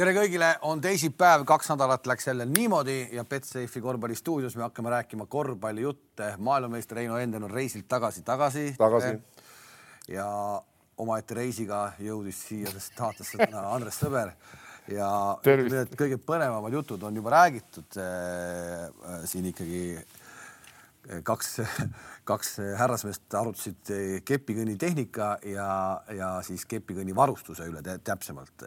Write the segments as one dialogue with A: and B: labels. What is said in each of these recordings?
A: tere kõigile, on teisipäev, kaks nädalat läks jälle niimoodi ja Betsafe'i korvpallistuudios me hakkame rääkima korvpallijutte. maailmameister Reino Enden on reisilt tagasi, tagasi.
B: tagasi.
A: ja omaette reisiga jõudis siia saatesse täna Andres Sõber ja need kõige põnevamad jutud on juba räägitud äh, siin ikkagi kaks, kaks härrasmeest arutasid kepikõnni tehnika ja, ja siis kepikõnni varustuse üle täpsemalt.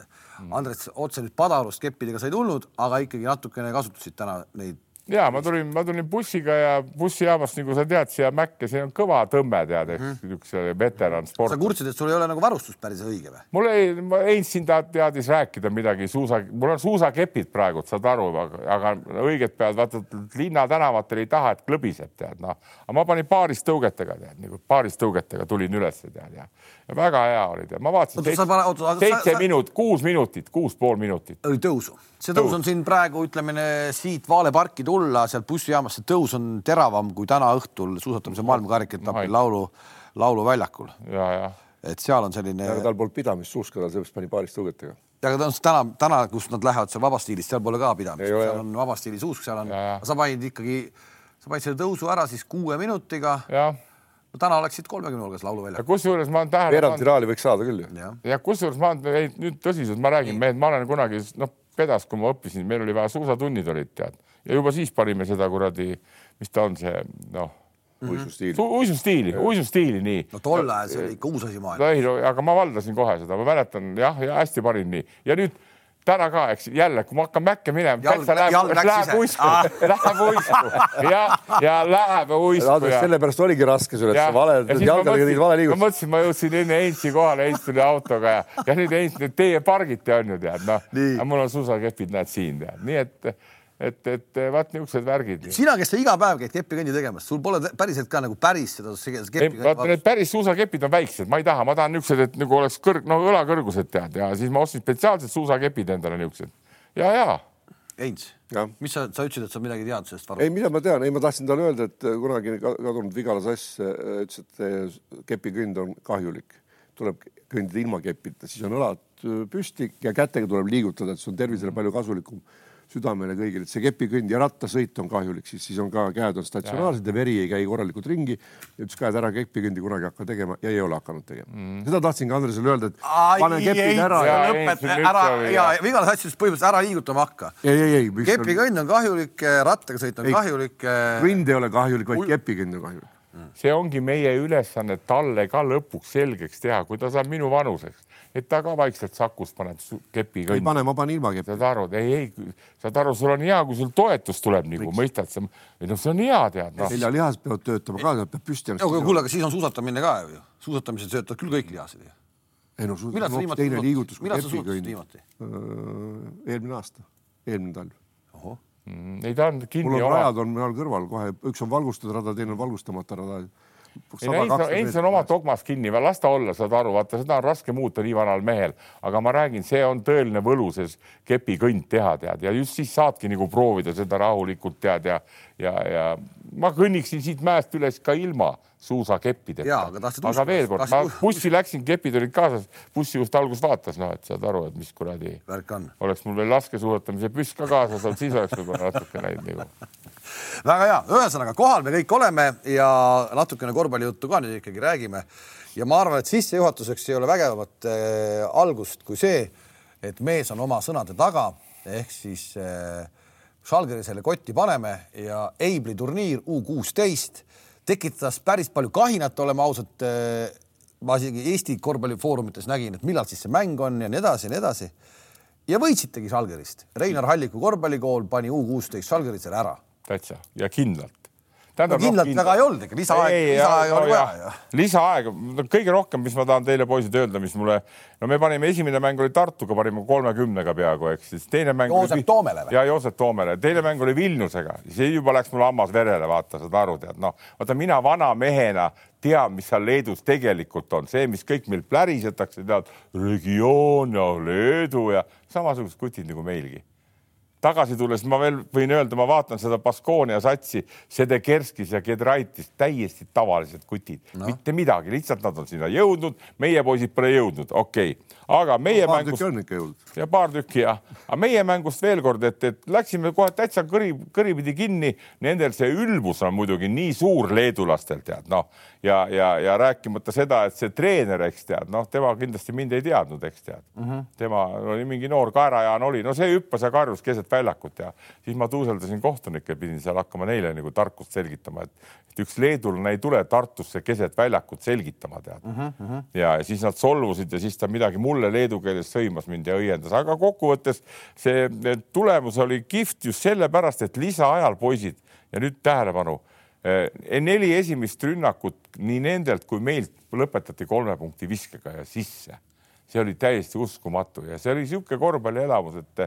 A: Andres otse nüüd Padarust keppidega sa ei tulnud, aga ikkagi natukene kasutasid täna neid
C: ja ma tulin, ma tulin bussiga ja bussijaamast, nagu sa tead, siia Mäkke, siin on kõva tõmme, tead, ehk mm. niisuguse veteran sport.
A: sa kurtsid, et sul ei ole nagu varustus päris õige või?
C: mul ei, siin ta teadis rääkida midagi suusa, mul on suusakepid praegu, saad aru, aga õiged peavad, vaata linnatänavatel ei taha, et klõbiseb, tead noh. aga ma panin paaris tõugetega, tead nagu paaris tõugetega tulin üles, tead ja väga hea oli, tead, ma vaatasin seitse, seitse minut, kuus minutit, kuus pool minutit.
A: oli tõusu. See tõus on siin praegu, ütleme siit Vale parki tulla, sealt bussijaamast, see tõus on teravam kui täna õhtul suusatamise maailmakarikaetapil laulu, lauluväljakul. et seal on selline.
B: aga tal polnud pidamist suuskada, sellepärast pani paaris tõugetega.
A: ja aga ta on täna, täna, kus nad lähevad seal vabastiilis, seal pole ka pidamist, seal on vabastiili suusk, seal on, sa panid ikkagi, sa panid selle tõusu ära siis kuue minutiga no täna oleksid kolmekümne hulgas lauluväljakul.
C: kusjuures ma olen tähele
B: veerand finaali võiks saada küll ju.
C: ja, ja kusjuures ma olen, nüüd tõsiselt ma räägin, mehed, ma olen kunagi noh, pedas, kui ma õppisin, meil oli vaja suusatunnid olid tead ja juba siis panime seda kuradi, mis ta on see noh
B: mhm. uisustiili,
C: uisustiili, uisustiili, nii.
A: no tol ajal see oli ikka uus asi maailmas.
C: ei no aga ma valdasin kohe seda, ma mäletan jah, ja hästi panin nii ja nüüd täna ka, eks jälle, kui ma hakkan mäkke minema, täitsa läheb, läheb uisku, läheb uisku. Ja, ja läheb uisku.
B: Sellepärast oligi raske sulle, et sa vale, jalgadega tegid vale liigutust.
C: ma mõtlesin, ma jõudsin enne Heinzi kohale, Heinz tuli autoga ja, ja nüüd Heinz, teie pargite on ju tead, noh, mul on suusakepid, näed siin tead, nii et et, et vaat niisugused värgid.
A: sina, kes sa iga päev käid kepikõnni tegemas, sul pole päriselt ka nagu päris seda
C: vaata need päris suusakepid on väiksed, ma ei taha, ma tahan niisugused, et nagu oleks kõrg, no õlakõrgused tead ja siis ma ostsin spetsiaalsed suusakepid endale niisugused ja, ja.
A: Heinz, mis sa, sa ütlesid, et sa midagi tead sellest
B: varust? ei, mida ma tean, ei, ma tahtsin talle öelda, et kunagi kadunud Vigala Sass äh, ütles, et kepikõnd on kahjulik, tuleb kõndida ilma keppita, siis on õlad äh, püsti ja kätega tuleb liigutada, et see on tervisele palju kasulikum südamele kõigile, et see kepikõnd ja rattasõit on kahjulik, siis, siis on ka käed on statsionaarsed ja veri ei käi korralikult ringi. ütles ka, et ära kepikõndi kunagi hakka tegema ja ei ole hakanud tegema mm.. seda tahtsingi Andresele öelda, et
A: Ai, pane kepid ära. lõpeta ära ja Vigala sassis põhimõtteliselt ära liigutama hakka.
B: ei, ei, ei.
A: kepikõnd on kahjulik, rattaga sõit on ei, kahjulik.
B: kõnd ei ole kahjulik, vaid kepikõnd on kahjulik
C: see ongi meie ülesanne talle ka lõpuks selgeks teha, kui ta saab minu vanuseks et ta ka vaikselt sakus paneb kepi kõndi.
B: ei pane, ma panen ilma kepi.
C: saad aru, ei, ei, saad aru, sul on hea, kui sul toetus tuleb nagu, mõistad sa, ei noh, see on hea tead no..
B: seljalihased peavad töötama ka, peab püsti
A: kuule, aga siis on suusatamine ka ju, suusatamisel söötad küll kõik lihased ju.
B: ei no, no teine liigutus
A: kui kepikõnd.
B: eelmine aasta, eelmine talv.
C: Mm, ei ta on kinni.
B: mul on rajad on mujal kõrval kohe, üks on valgustatud rada, teine on valgustamata rada
C: Heinz on oma dogmas kinni, las ta olla, saad aru, vaata seda on raske muuta nii vanal mehel, aga ma räägin, see on tõeline võlu, see kepikõnd teha, tead, ja just siis saadki nagu proovida seda rahulikult tead ja, ja, ja ma kõnniksin siit mäest üles ka ilma suusakeppideta.
A: aga,
C: aga veel kord, ma bussi läksin, kepid olid kaasas, bussi just algus vaatas, noh, et saad aru, et mis kuradi. oleks mul veel laskesuusatamise püss ka kaasas olnud, siis oleks võib-olla natuke läinud nagu
A: väga hea, ühesõnaga kohal me kõik oleme ja natukene korvpallijuttu ka nüüd ikkagi räägime. ja ma arvan, et sissejuhatuseks ei ole vägevamat äh, algust kui see, et mees on oma sõnade taga ehk siis äh, Schalgeri selle kotti paneme ja Eibli turniir U kuusteist tekitas päris palju kahinat, oleme ausad äh,. ma isegi Eesti korvpallifoorumites nägin, et millal siis see mäng on ja nii edasi ja nii edasi. ja võitsitegi Schalgerist. Reinar Halliku korvpallikool pani U kuusteist Schalgerit seal ära
C: täitsa ja kindlalt.
A: Tähendab no,, kindlalt väga ei olnud ikka, lisaaeg, lisaaega oli vaja. ju.
C: lisaaega, kõige rohkem, mis ma tahan teile poisid öelda, mis mulle, no me panime, esimene mäng oli Tartuga, panime kolmekümnega peaaegu, eks. Siis teine mäng.
A: Joosep oli... Toomele
C: või? ja Joosep Toomele, teine mäng oli Vilniusega, see juba läks mul hammas verele, vaata, saad aru, tead, noh, vaata mina vana mehena tean, mis seal Leedus tegelikult on, see, mis kõik meil plärisetakse, tead, regioon ja Leedu ja samasugused kutid nagu meilgi tagasi tulles ma veel võin öelda, ma vaatan seda Baskonia satsi, Sedekerskis ja Gedraitis täiesti tavalised kutid no., mitte midagi, lihtsalt nad on sinna jõudnud, meie poisid pole jõudnud, okei okay., aga meie
B: paar
C: mängust
B: tükki on ikka jõudnud.
C: ja paar tükki jah, aga meie mängust veel kord, et, et läksime kohe täitsa kõri, kõripidi kinni. Nendel see ülbus on muidugi nii suur leedulastel tead noh ja, ja, ja rääkimata seda, et see treener, eks tead, noh, tema kindlasti mind ei teadnud, eks tead mm. -hmm. tema oli mingi noor kaerajaan oli, no see hüppas ja karjus keset väljakut ja siis ma tuuseldasin kohtunikke, pidin seal hakkama neile nagu tarkust selgitama, et, et üks leedulane ei tule Tartusse keset väljakut selgitama, tead mm. -hmm. ja siis nad solvusid ja siis ta midagi mulle leedu keeles sõimas mind ja õiendas, aga kokkuvõttes see tulemus oli kihvt just sellepärast, et lisaajal poisid ja nüüd tähelepanu Eh, neli esimest rünnakut nii nendelt kui meilt lõpetati kolme punkti viskega ja sisse. see oli täiesti uskumatu ja see oli niisugune korvpallielamus, et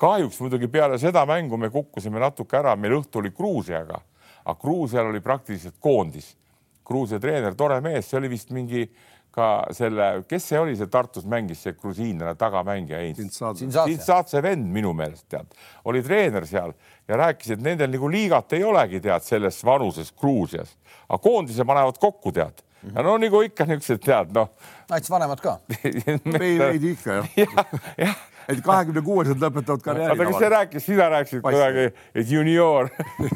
C: kahjuks muidugi peale seda mängu me kukkusime natuke ära, meil õhtu oli Gruusiaga, aga Gruusial oli praktiliselt koondis. Gruusia treener, tore mees, see oli vist mingi ka selle, kes see oli, see Tartus mängis, see grusiinlane tagamängija. Sintsaatse vend minu meelest tead, oli treener seal ja rääkis, et nendel nagu liigat ei olegi tead selles vanuses Gruusias, aga koondise panevad kokku tead. Ja no nagu ikka niisugused tead noh.
A: nats vanemad ka.
B: Meil veidi ikka jah.
C: Ja, jah
B: et kahekümne kuuesed lõpetavad karjääri.
C: oota, kes see rääkis, sina rääkisid kuidagi, et junior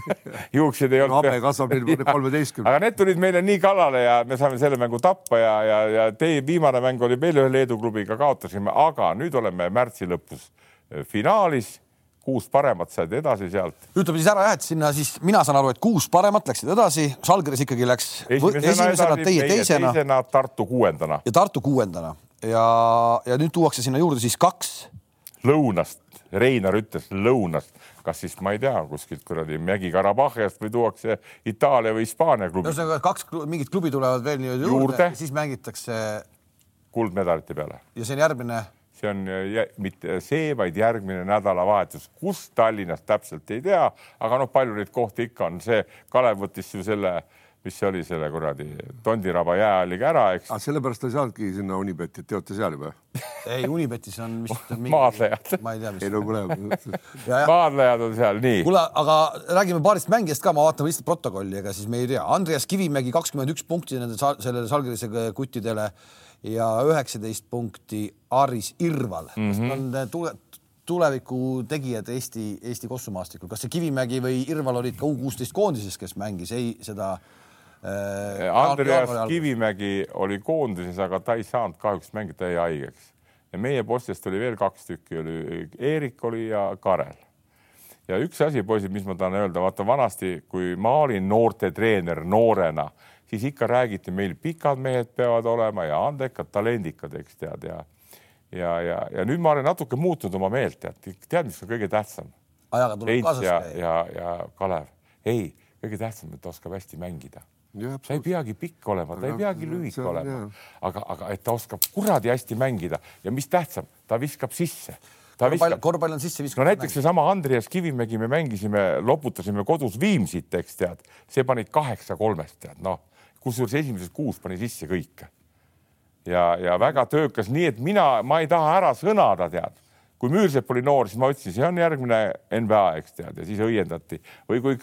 C: juuksed ei olnud.
B: habe kasvab kolmeteistkümne.
C: aga need tulid meile nii kallale ja me saime selle mängu tappa ja, ja, ja teie viimane mäng oli veel ühe Leedu klubiga, kaotasime, aga nüüd oleme märtsi lõpus eh, finaalis kuus paremat said edasi sealt.
A: ütleme siis ära jah, et sinna siis mina saan aru, et kuus paremat läksid edasi, Žalgiris ikkagi läks
C: esimesena, esimesena teie teisena. teisena, Tartu kuuendana.
A: ja Tartu kuuendana ja, ja nüüd tuuakse sinna juurde siis kaks
C: lõunast, Reinar ütles lõunast, kas siis ma ei tea, kuskilt kuradi Mägi-Karabahhiast või tuuakse Itaalia või Hispaania klubi.
A: ühesõnaga kaks mingit klubi tulevad veel juurde, juurde., siis mängitakse.
C: kuldmedalite peale.
A: ja see on järgmine?
C: see on mitte see, vaid järgmine nädalavahetus, kus Tallinnas täpselt ei tea, aga noh, palju neid kohti ikka on, see Kalev võttis ju selle äh, mis see oli selle kuradi Tondiraba jäähalliga ära, eks.
B: aga sellepärast ei saanudki sinna Unibetti, et te olete seal juba?
A: ei, Unibetis on vist
C: mingi... maadlejad.
A: ma ei tea, mis.
B: ei no kuule
C: maadlejad on seal, nii.
A: kuule, aga räägime paarist mängijast ka, ma vaatan lihtsalt protokolli, ega siis me ei tea. Andreas Kivimägi kakskümmend üks punkti nende sellele Salgirise kuttidele ja üheksateist punkti Aris Irval mm. -hmm. on tule, tuleviku tegijad Eesti, Eesti kossumaastikul, kas see Kivimägi või Irval olid ka U kuusteist koondises, kes mängis ei seda
C: Andreas Kivimägi oli koondises, aga ta ei saanud kahjuks mängida, jäi haigeks. ja meie postist oli veel kaks tükki, oli Eerik oli ja Karel. ja üks asi, poisid, mis ma tahan öelda, vaata vanasti, kui ma olin noortetreener noorena, siis ikka räägiti, meil pikad mehed peavad olema ja andekad, talendikad, eks tead ja ja, ja, ja nüüd ma olen natuke muutnud oma meelt, tead, tead, mis on kõige tähtsam?
A: ajaga tuleb kaasas
C: käia. ja, ja Kalev, ei, kõige tähtsam, et ta oskab hästi mängida ta ei peagi pikk olema, ta ei peagi lühike olema, aga, aga et ta oskab kuradi hästi mängida. Ja mis tähtsam, ta viskab sisse.
A: Korvpall, korvpall on sisse viskatud.
C: no näiteks seesama Andreas Kivimägi, me mängisime, loputasime kodus Viimsit, eks tead, see pani kaheksa kolmest, tead noh, kusjuures esimeses kuus pani sisse kõike. ja, ja väga töökas, nii et mina, ma ei taha ära sõnada, tead kui Müürsepp oli noor, siis ma ütlesin, see on järgmine NBA, eks tead, ja siis õiendati või kui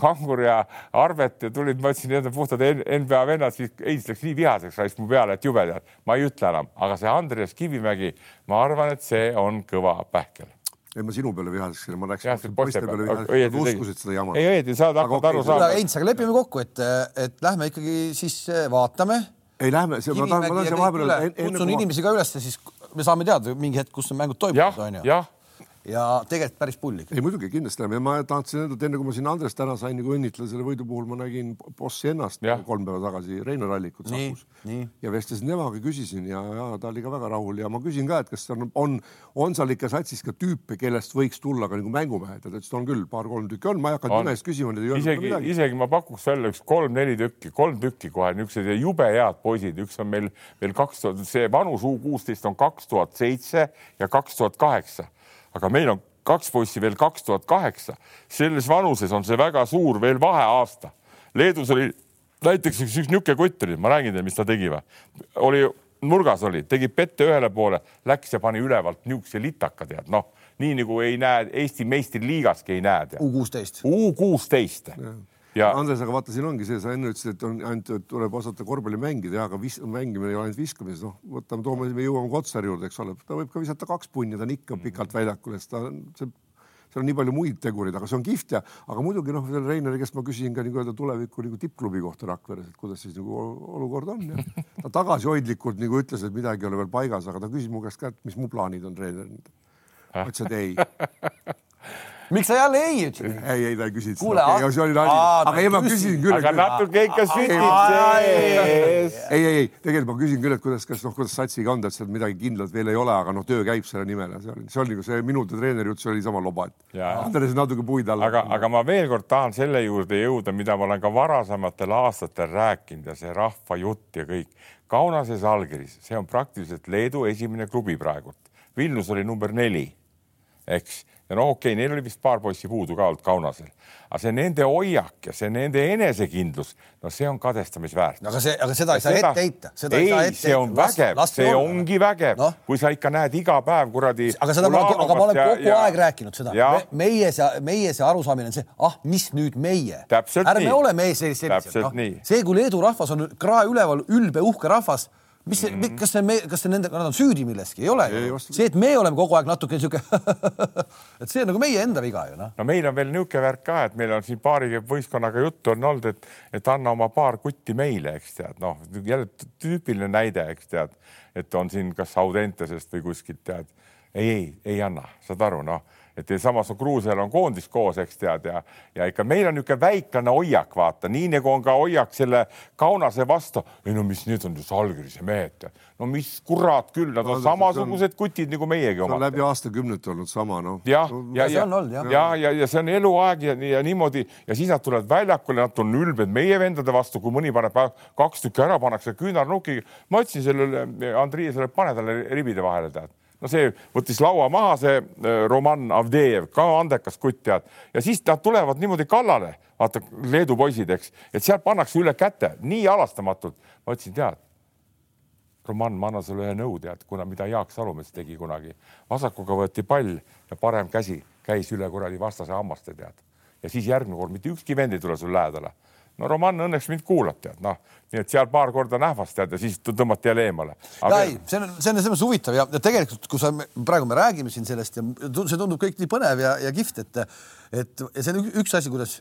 C: Kangur ja Arvet ja tulid, ma ütlesin, need on puhtad NBA vennad, siis Heits läks nii vihaseks, raisk mu peale, et jube tead, ma ei ütle enam, aga see Andreas Kivimägi, ma arvan, et see on kõva pähkel
B: ei, ma sinu peale vihaseks, ma läksin poiste peale vihaseks, nad uskusid seda jama.
C: ei õieti, sa tahad okay. aru saada.
A: Heinz, aga lepime kokku, et, et lähme ikkagi siis vaatame.
B: ei, lähme, ma tahan, ma tahan siia vahepeal.
A: kutsun inimesi ka üles siis me saame teada mingi hetk, kus need mängud toimuvad, onju.
C: jah,
A: ja tegelikult päris pull ikka.
B: ei muidugi kindlasti läheme ja ma tahtsin öelda, et enne kui ma siin Andrest täna sain nagu õnnitleda selle võidu puhul, ma nägin bossi ennast ja. kolm päeva tagasi Reinar Allikut Sakus ja vestlesin temaga, küsisin ja, ja ta oli ka väga rahul. Ja ma küsin ka, et kas on, on, on seal ikka satsis ka tüüpe, kellest võiks tulla ka nagu mängumehed? Ja ta ütles, et on küll paar-kolm tükki on, ma ei hakanud nime eest küsima.
C: isegi, isegi ma pakuks välja üks kolm-neli tükki, kolm tükki kohe niisugused jube head poisid, üks on meil veel kaks tuhat, see vanus U kuusteist on kaks tuhat seitse ja kaks tuhat kaheksa aga meil on kaks poissi veel kaks tuhat kaheksa, selles vanuses on see väga suur veel vaheaasta. Leedus oli näiteks üks, üks niisugune kutt oli, ma räägin teile, mis ta tegi või, oli nurgas oli, tegi pette ühele poole, läks ja pani ülevalt niisuguse litaka, tead, noh, nii nagu ei näe Eesti meistriliigaski ei näe.
A: U kuusteist.
C: U kuusteist
B: ja Andres, aga vaata, siin ongi see, sa enne ütlesid, et on ainult, tuleb osata korvpalli mängida ja aga vis, mängimine ei ole ainult viskamine, noh, võtame, toome, me jõuame Kotsari juurde, eks ole, ta võib ka visata kaks punni, ta on ikka pikalt väljakul, sest ta, see seal on nii palju muid tegureid, aga see on kihvt ja, aga muidugi noh, selle Reineri käest ma küsisin ka nagu öelda tuleviku nagu tippklubi kohta Rakveres, et kuidas siis nagu olukord on ja ta tagasihoidlikult nagu ütles, et midagi ei ole veel paigas, aga ta küsis mu käest ka, et mis mu plaanid on treener. ma ütlesin, et ei
A: miks sa jälle ei ütlesid?
B: ei, ei ta ei küsinud.
A: kuule okay,,
B: see oli nali. aga ei, ma küsin küll.
C: aga natuke ikka sütib sees.
B: ei, ei, ei, tegelikult ma küsin küll, et kuidas, kas noh, kuidas satsiga on, ta ütles, et midagi kindlat veel ei ole, aga noh, töö käib selle nimel ja see oli, see oli nagu see minu treeneri jutt, see oli sama loba, et Andres natuke puid alla.
C: aga, aga ma veel kord tahan selle juurde jõuda, mida ma olen ka varasematel aastatel rääkinud ja see rahva jutt ja kõik. Kaunases allkirjas, see on praktiliselt Leedu esimene klubi praegult. Vilnius oli number neli, eks ja no okei okay,, neil oli vist paar poissi puudu ka olnud Kaunasel, aga see nende hoiak ja see nende enesekindlus, no see on kadestamisväärt.
A: aga see, aga seda ei saa ette heita.
C: ei, see on vägev, see olla. ongi vägev no., kui sa ikka näed iga päev kuradi.
A: aga seda ma, aga ma olen kogu ja, aeg rääkinud seda Me,, meie see, meie see arusaamine on see, ah, mis nüüd meie. ärme nii. ole meie sellised, noh, see, kui Leedu rahvas on krae üleval, ülbe, uhke rahvas mis see mm, -hmm. kas see, kas see nende, nad on süüdi milleski, ei ole ju. see, et me oleme kogu aeg natuke niisugune et see on nagu meie enda viga ju noh.
C: no meil on veel niisugune värk ka, et meil on siin paari võistkonnaga juttu on olnud, et, et anna oma paar kutti meile, eks tead, noh jälle tüüpiline näide, eks tead, et on siin kas Audentesest või kuskilt tead. ei, ei, ei anna, saad aru, noh et samas on Gruusial on koondis koos, eks tead, ja, ja ikka meil on niisugune väiklane hoiak, vaata, nii nagu on ka hoiak selle Kaunase vastu. ei no mis need on ju Salgrise mehed, no mis kurat küll, nad on no, samasugused on, kutid nagu meiegi omad.
B: läbi aastakümnete olnud sama, noh.
C: jah, ja, ja,
A: ja,
C: ja, ja, ja, ja see on eluaeg ja, ja niimoodi ja siis nad tulevad väljakule, nad on ülbed meie vendade vastu, kui mõni paneb kaks tükki ära, pannakse küünarnukiga. ma ütlesin sellele Andriisele, pane talle ribide vahele, tead no see võttis laua maha, see äh, Roman Avdejev, ka andekas kutt tead, ja siis nad tulevad niimoodi kallale, vaata Leedu poisid, eks, et sealt pannakse üle käte nii halastamatult. ma ütlesin, tead, Roman, ma annan sulle ühe nõu, tead, kuna mida Jaak Salumets tegi kunagi, vasakuga võeti pall ja parem käsi käis üle kuradi vastase hammaste, tead. ja siis järgmine kord mitte ükski vend ei tule sul lähedale no Roman õnneks mind kuulab, tead, noh, nii et seal paar korda nähvas tead ja siis tõmmati jälle eemale.
A: ja ei, see on, see on selles mõttes huvitav ja, ja tegelikult, kui sa praegu me räägime siin sellest ja see tundub kõik nii põnev ja, ja kihvt, et, et ja see on üks asi, kuidas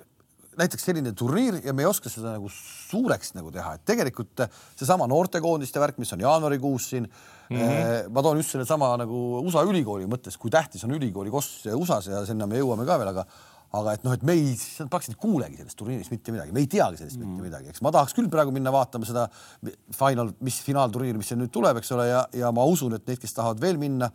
A: näiteks selline turniir ja me ei oska seda nagu suureks nagu teha, et tegelikult seesama noortekoondiste värk, mis on jaanuarikuus siin mm. -hmm. ma toon just sellesama nagu USA ülikooli mõttes, kui tähtis on ülikooli koss USA-s ja sinna me jõuame ka veel, aga aga et noh, et me ei, praktiliselt ei kuulegi sellest turniirist mitte midagi, me ei teagi sellest mm. mitte midagi, eks ma tahaks küll praegu minna vaatama seda final, mis finaalturniiri, mis siin nüüd tuleb, eks ole, ja, ja ma usun, et neid, kes tahavad veel minna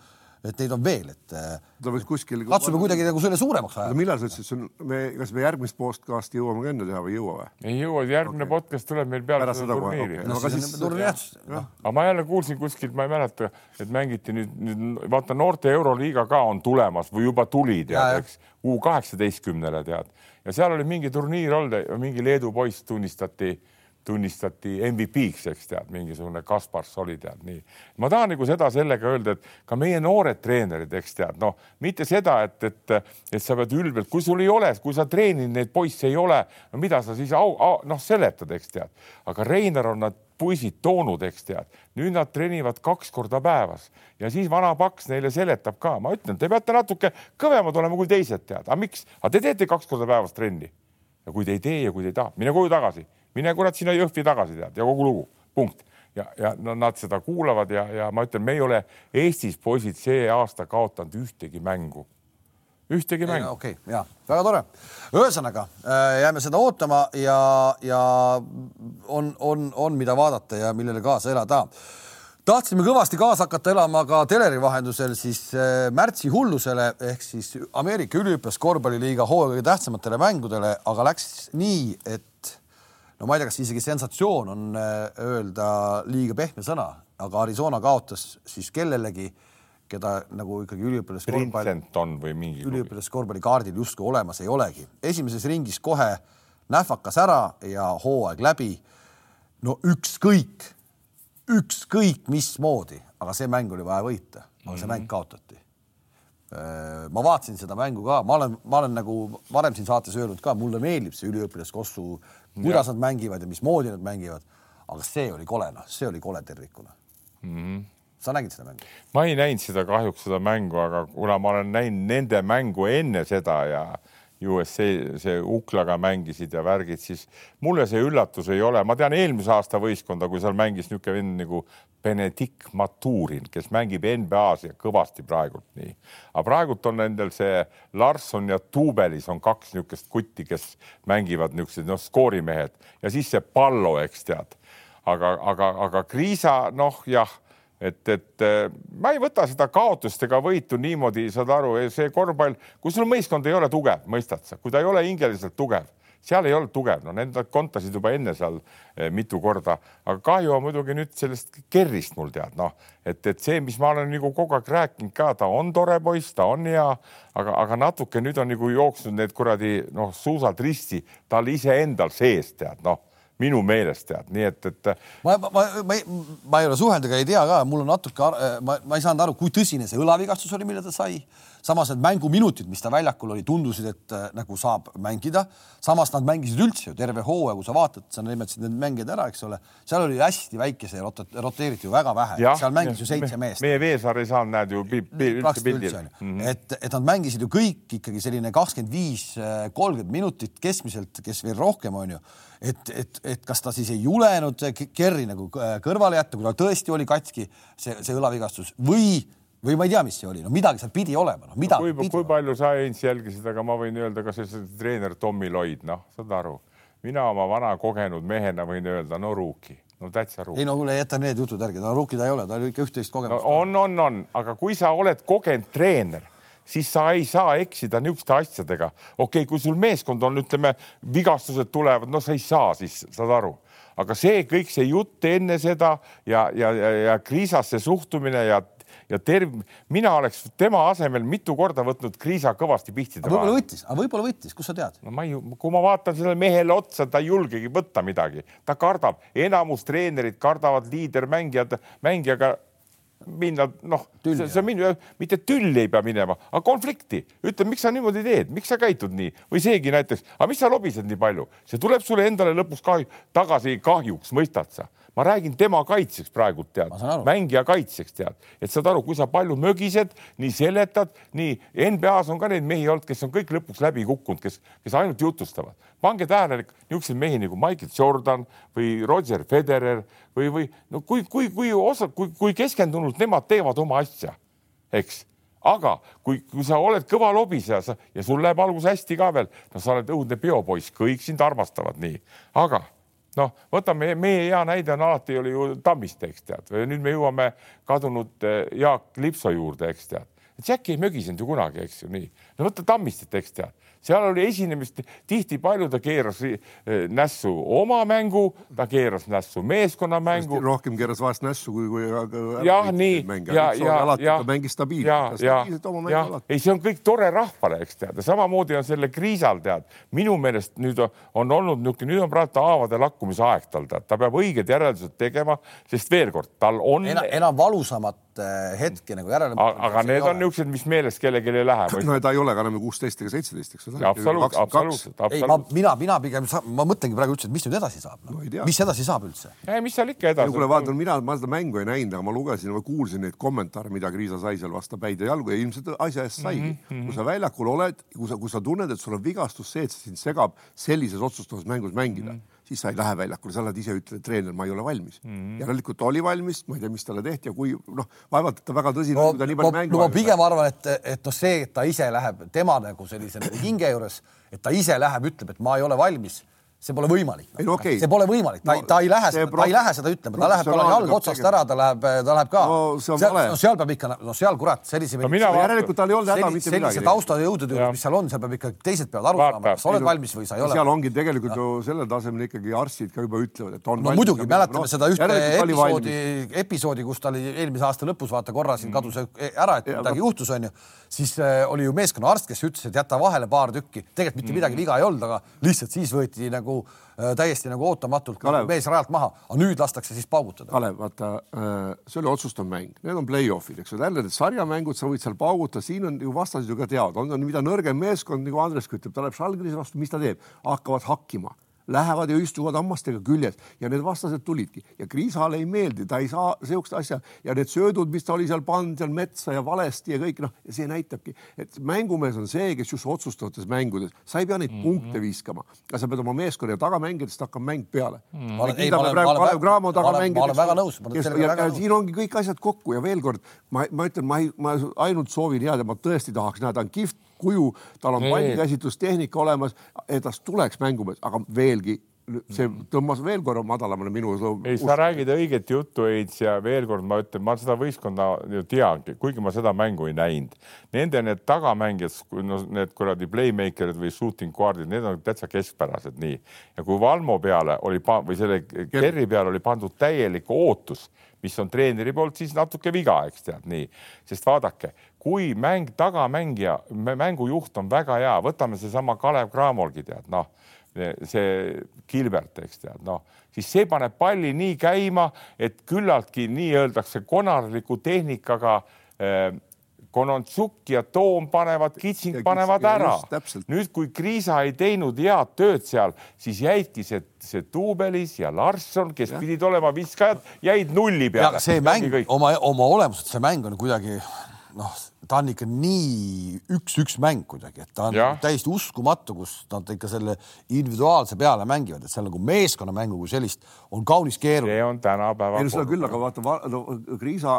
A: et neid on veel, et.
B: Äh, ta võiks kuskil.
A: katsume kuidagi nagu selle suuremaks ajada.
B: millal sa ütlesid, see on, me, kas me järgmist podcast'i jõuame ka enne teha või ei jõua või?
C: ei jõua, järgmine okay. podcast tuleb meil peale
B: Pärast seda turniiri okay..
A: no aga siis turniir
C: jah. aga ma jälle kuulsin kuskilt, ma ei mäleta, et mängiti nüüd, nüüd vaata noorte euroliiga ka on tulemas või juba tuli tead, eks U kaheksateistkümnele tead ja seal oli mingi turniir olnud, mingi Leedu poiss tunnistati tunnistati MVP-ks, eks tead, mingisugune Kaspars oli tead nii. ma tahan nagu seda sellega öelda, et ka meie noored treenerid, eks tead, noh, mitte seda, et, et, et sa pead ülbelt, kui sul ei ole, kui sa treeninud neid poisse ei ole, no mida sa siis au, au, noh, seletad, eks tead, aga Reiner on nad puisid toonud, eks tead, nüüd nad treenivad kaks korda päevas. Ja siis vana paks neile seletab ka, ma ütlen, te peate natuke kõvemad olema kui teised, tead, aga miks, aga te teete kaks korda päevas trenni. Ja kui te ei tee ja kui te ei taha, mine koju tagasi mine kurat sinna Jõhvi tagasi tead ja kogu lugu, punkt. ja, ja no, nad seda kuulavad ja, ja ma ütlen, me ei ole Eestis poisid see aasta kaotanud ühtegi mängu ühtegi mängu.
A: okei okay,, ja väga tore. ühesõnaga äh, jääme seda ootama ja, ja on, on, on, mida vaadata ja millele kaasa elada. tahtsime kõvasti kaasa hakata elama ka teleri vahendusel siis äh, märtsi hullusele ehk siis Ameerika üliõpilaskorvpalliliiga hooaja kõige tähtsamatele mängudele, aga läks nii, et no ma ei tea, kas isegi sensatsioon on äh, öelda liiga pehme sõna, aga Arizona kaotas siis kellelegi, keda nagu ikkagi üliõpilaskorvpalli,
C: või mingi
A: üliõpilaskorvpalli kaardil justkui olemas ei olegi. esimeses ringis kohe nähvakas ära ja hooaeg läbi. no ükskõik, ükskõik mismoodi, aga see mäng oli vaja võita, aga see mm -hmm. mäng kaotati. ma vaatasin seda mängu ka, ma olen, ma olen nagu varem siin saates öelnud ka, mulle meeldib see üliõpilaskossu, kuidas ja. nad mängivad ja mismoodi nad mängivad. aga see oli kole, noh, see oli kole tervikuna mm. -hmm sa nägid seda mängu?
C: ma ei näinud seda kahjuks seda mängu, aga kuna ma olen näinud nende mängu enne seda ja USA see Uklaga mängisid ja värgid, siis mulle see üllatus ei ole, ma tean eelmise aasta võistkonda, kui seal mängis niisugune vend nagu Benedikt Maturin, kes mängib NBA-s ja kõvasti praegult nii. aga praegult on nendel see Larson ja Tuubelis on kaks niisugust kutti, kes mängivad niisugused noh, skoorimehed ja siis see Pallo, eks tead. aga, aga, aga Kriisa noh, jah et, et äh, ma ei võta seda kaotust ega võitu niimoodi, saad aru, see korvpall, kui sul meeskond ei ole tugev, mõistad sa, kui ta ei ole hingeliselt tugev, seal ei olnud tugev, no need kontasid juba enne seal eh, mitu korda, aga kahju on muidugi nüüd sellest Kerrist mul tead, noh, et, et see, mis ma olen nagu kogu aeg rääkinud ka, ta on tore poiss, ta on hea, aga, aga natuke nüüd on nagu jooksnud need kuradi noh, suusad risti tal iseendal sees tead, noh minu meelest tead, nii et, et.
A: ma, ma, ma, ma, ma ei ole suhelnud ega ei tea ka, mul on natuke, ma, ma ei saanud aru, kui tõsine see õlavigastus oli, mille ta sai samas need mänguminutid, mis ta väljakul oli, tundusid, et äh, nagu saab mängida. samas nad mängisid üldse ju terve hooaja, kui sa vaatad, sa nimetasid need mängijad ära, eks ole, seal oli hästi väike see rot-, roteeriti ju väga vähe, seal mängis ju seitse
C: me,
A: meest.
C: meie Veesaar ei saanud, näed ju üldse pildil.
A: Mm -hmm. et, et nad mängisid ju kõik ikkagi selline kakskümmend viis, äh, kolmkümmend minutit keskmiselt, kes veel rohkem on ju et, et, et kas ta siis ei julenud Kerri nagu äh, kõrvale jätta, kui ta tõesti oli katki, see, see õlavigastus või või ma ei tea, mis see oli, no midagi seal pidi olema, noh midagi.
C: kui, kui palju sa Heinz jälgisid, aga ma võin öelda ka see treener Tommy Lloyd, noh, saad aru, mina oma vana kogenud mehena võin öelda, no ruuki, no täitsa ruuki.
A: ei no kuule, jäta need jutud järgi, no ruuki ta ei ole, tal ikka üht-teist kogemust
C: no,. on, on, on, aga kui sa oled kogenud treener siis sa ei saa eksida niisuguste asjadega. okei okay,, kui sul meeskond on, ütleme, vigastused tulevad, no sa ei saa siis, saad aru, aga see kõik see jutt enne seda ja, ja, ja, ja kriisasse suhtumine ja ja terv-, mina oleks tema asemel mitu korda võtnud Kriisa kõvasti pihtide
A: vahele. võib-olla võttis, aga võib-olla võttis, kust sa tead?
C: no ma ei, kui ma vaatan sellele mehele otsa, ta ei julgegi võtta midagi, ta kardab, enamus treenerid kardavad liidermängijad, mängijaga minna, noh, see, see minu, mitte tülli ei pea minema, aga konflikti. ütle, miks sa niimoodi teed, miks sa käitud nii või seegi näiteks, aga mis sa lobised nii palju, see tuleb sulle endale lõpuks kahju, tagasi kahjuks, mõistad sa ma räägin tema kaitseks praegu tead, mängija kaitseks tead, et saad aru, kui sa palju mögised, nii seletad, nii NBA-s on ka neid mehi olnud, kes on kõik lõpuks läbi kukkunud, kes, kes ainult jutustavad. pange tähele niisuguseid mehi nagu Michael Jordan või Roger Federer või, või no kui, kui, kui osa, kui, kui keskendunult nemad teevad oma asja, eks. Aga kui, kui sa oled kõva lobiseja ja sul läheb alguses hästi ka veel, no sa oled õudne peopoiss, kõik sind armastavad nii, aga noh, võtame meie hea näide on alati oli ju Tammiste, eks tead, nüüd me jõuame kadunud eh, Jaak Lipso juurde, eks tead. Jack ei mögisenud ju kunagi, eks ju nii. no võta Tammistet, eks tead seal oli esinemist tihti palju, ta keeras eh, nässu oma mängu, ta keeras nässu meeskonnamängu.
B: rohkem keeras vahest nässu kui, kui.
C: jah, nii ja, ja, ja,
B: mängis stabiilselt.
C: ja, ja, ja ei, see on kõik tore rahvale, eks tead, ja samamoodi on selle Kriisal tead, minu meelest nüüd on olnud niisugune, nüüd on praegu haavade lakkumise aeg tal, ta peab õiged järeldused tegema, sest veel kord, tal on
A: enam, enam valusamat hetke nagu järele.
C: aga need on niisugused, mis meelest kellelegi ei lähe.
B: no ta ei ole ka enam kuusteist ega seitseteist, eks
C: ole. absoluutselt, absoluutselt, absoluutselt.
A: mina, mina pigem, ma mõtlengi praegu üldse, et mis nüüd edasi saab no,. mis edasi saab üldse?
C: mis seal ikka edasi.
B: kuule, vaata, mina, ma seda mängu ei näinud, aga ma lugesin või kuulsin neid kommentaare, mida Kriisa sai seal vastu päid ja jalgu ja ilmselt asja eest saigi mm. -hmm. kui sa väljakul oled, kui sa, kui sa tunned, et sul on vigastus, see, et sind segab sellises otsustavas mängus mängida mm. -hmm siis sa ei lähe väljakule, sa oled ise ütled, treener, ma ei ole valmis mm. -hmm. järelikult oli valmis, ma ei tea, mis talle tehti ja kui noh, vaevalt, et ta väga tõsine
A: no,, kui ta nii palju mängu. no ma pigem arvan, et, et noh, see, et ta ise läheb tema nagu sellise nagu hinge juures et ta ise läheb, ütleb, et ma ei ole valmis see pole võimalik
B: no,. Okay.
A: see pole võimalik, ta no,, ta ei lähe, ta ei lähe seda ütlema, ta läheb, tal on jalg otsast ära, ta läheb, ta läheb ka
B: no,. seal,
A: no, seal peab ikka, no seal kurat, sellise
B: no,. järelikult tal ei olnud häda mitte midagi.
A: sellise taustajõudude juures, mis seal on, seal peab ikka, teised peavad aru saama, kas sa oled valmis või sa ei ole.
B: seal ongi tegelikult ju sellel tasemel ikkagi arstid ka juba ütlevad, et on
A: no muidugi, mäletame seda ühte episoodi, episoodi, kus ta oli eelmise aasta lõpus, vaata korra siin kadus ära, et midagi juhtus, onju siis äh, oli ju meeskonnaarst, kes ütles, et jäta vahele paar tükki, tegelikult mitte midagi viga ei olnud, aga lihtsalt siis võeti nagu nagu äh, täiesti nagu ootamatult
B: Kalev.
A: mees rajalt maha, aga nüüd lastakse siis paugutada.
B: Kalev, vaata äh, see oli otsustav mäng, need on play-off'id, eks ole, jälle need sarjamängud, sa võid seal paugutada, siin on ju vastased ju ka teavad, on, on mida nõrgem meeskond, nagu Andres ütleb, ta läheb Žalgirise vastu, mis ta teeb, hakkavad hakkima lähevad ja istuvad hammastega küljes ja need vastased tulidki ja Kriisale ei meeldi, ta ei saa sihukest asja ja need söödud, mis ta oli seal pannud seal metsa ja valesti ja kõik noh, see näitabki, et mängumees on see, kes just otsustavates mängudes, sa ei pea neid mm -hmm. punkte viskama, aga sa pead oma meeskonna tagamängijatest hakkama mäng peale mm. -hmm.
A: Ma olen
B: Kalev
A: väga-
B: Cramo ja
A: nõus.
B: siin ongi kõik asjad kokku ja veel kord ma, ma ütlen, ma ei, ma ainult soovin head ja ma tõesti tahaks näha, ta on kihvt kuju, tal on pallikäsitlustehnika olemas, et tast tuleks mängumees, aga veelgi see tõmbas veel korra madalamale minu.
C: ei, sa räägid õiget juttu, Heits, ja veel kord ma ütlen, ma seda võistkonda teangi, kuigi ma seda mängu ei näinud. Nende need tagamängijad, no need kuradi playmaker'id või shooting guard'id, need on täitsa keskpärased nii. ja kui Valmo peale oli või selle Kerri peale oli pandud täielik ootus, mis on treeneri poolt siis natuke viga, eks tead nii, sest vaadake, kui mäng tagamängija, mängujuht on väga hea, võtame seesama Kalev Cramolgi tead, noh see Gilbert, eks tead, noh, siis see paneb palli nii käima, et küllaltki nii öeldakse konarliku tehnikaga äh, Konontšuk ja Toom panevad, Kitsing panevad ära nüüd, kui Kriisa ei teinud head tööd seal, siis jäidki see, see Tuubelis ja Larsson, kes ja. pidid olema viskajad, jäid nulli
A: ja
C: peale.
A: see mäng oma, oma olemuselt see mäng on kuidagi noh, ta on ikka nii üks-üks mäng kuidagi, et ta on
C: Jah.
A: täiesti uskumatu, kus nad ikka selle individuaalse peale mängivad, et seal nagu meeskonnamängu kui sellist on kaunis keeruline.
C: see on tänapäeva.
B: ei no seda küll, aga vaata, no Kriisa,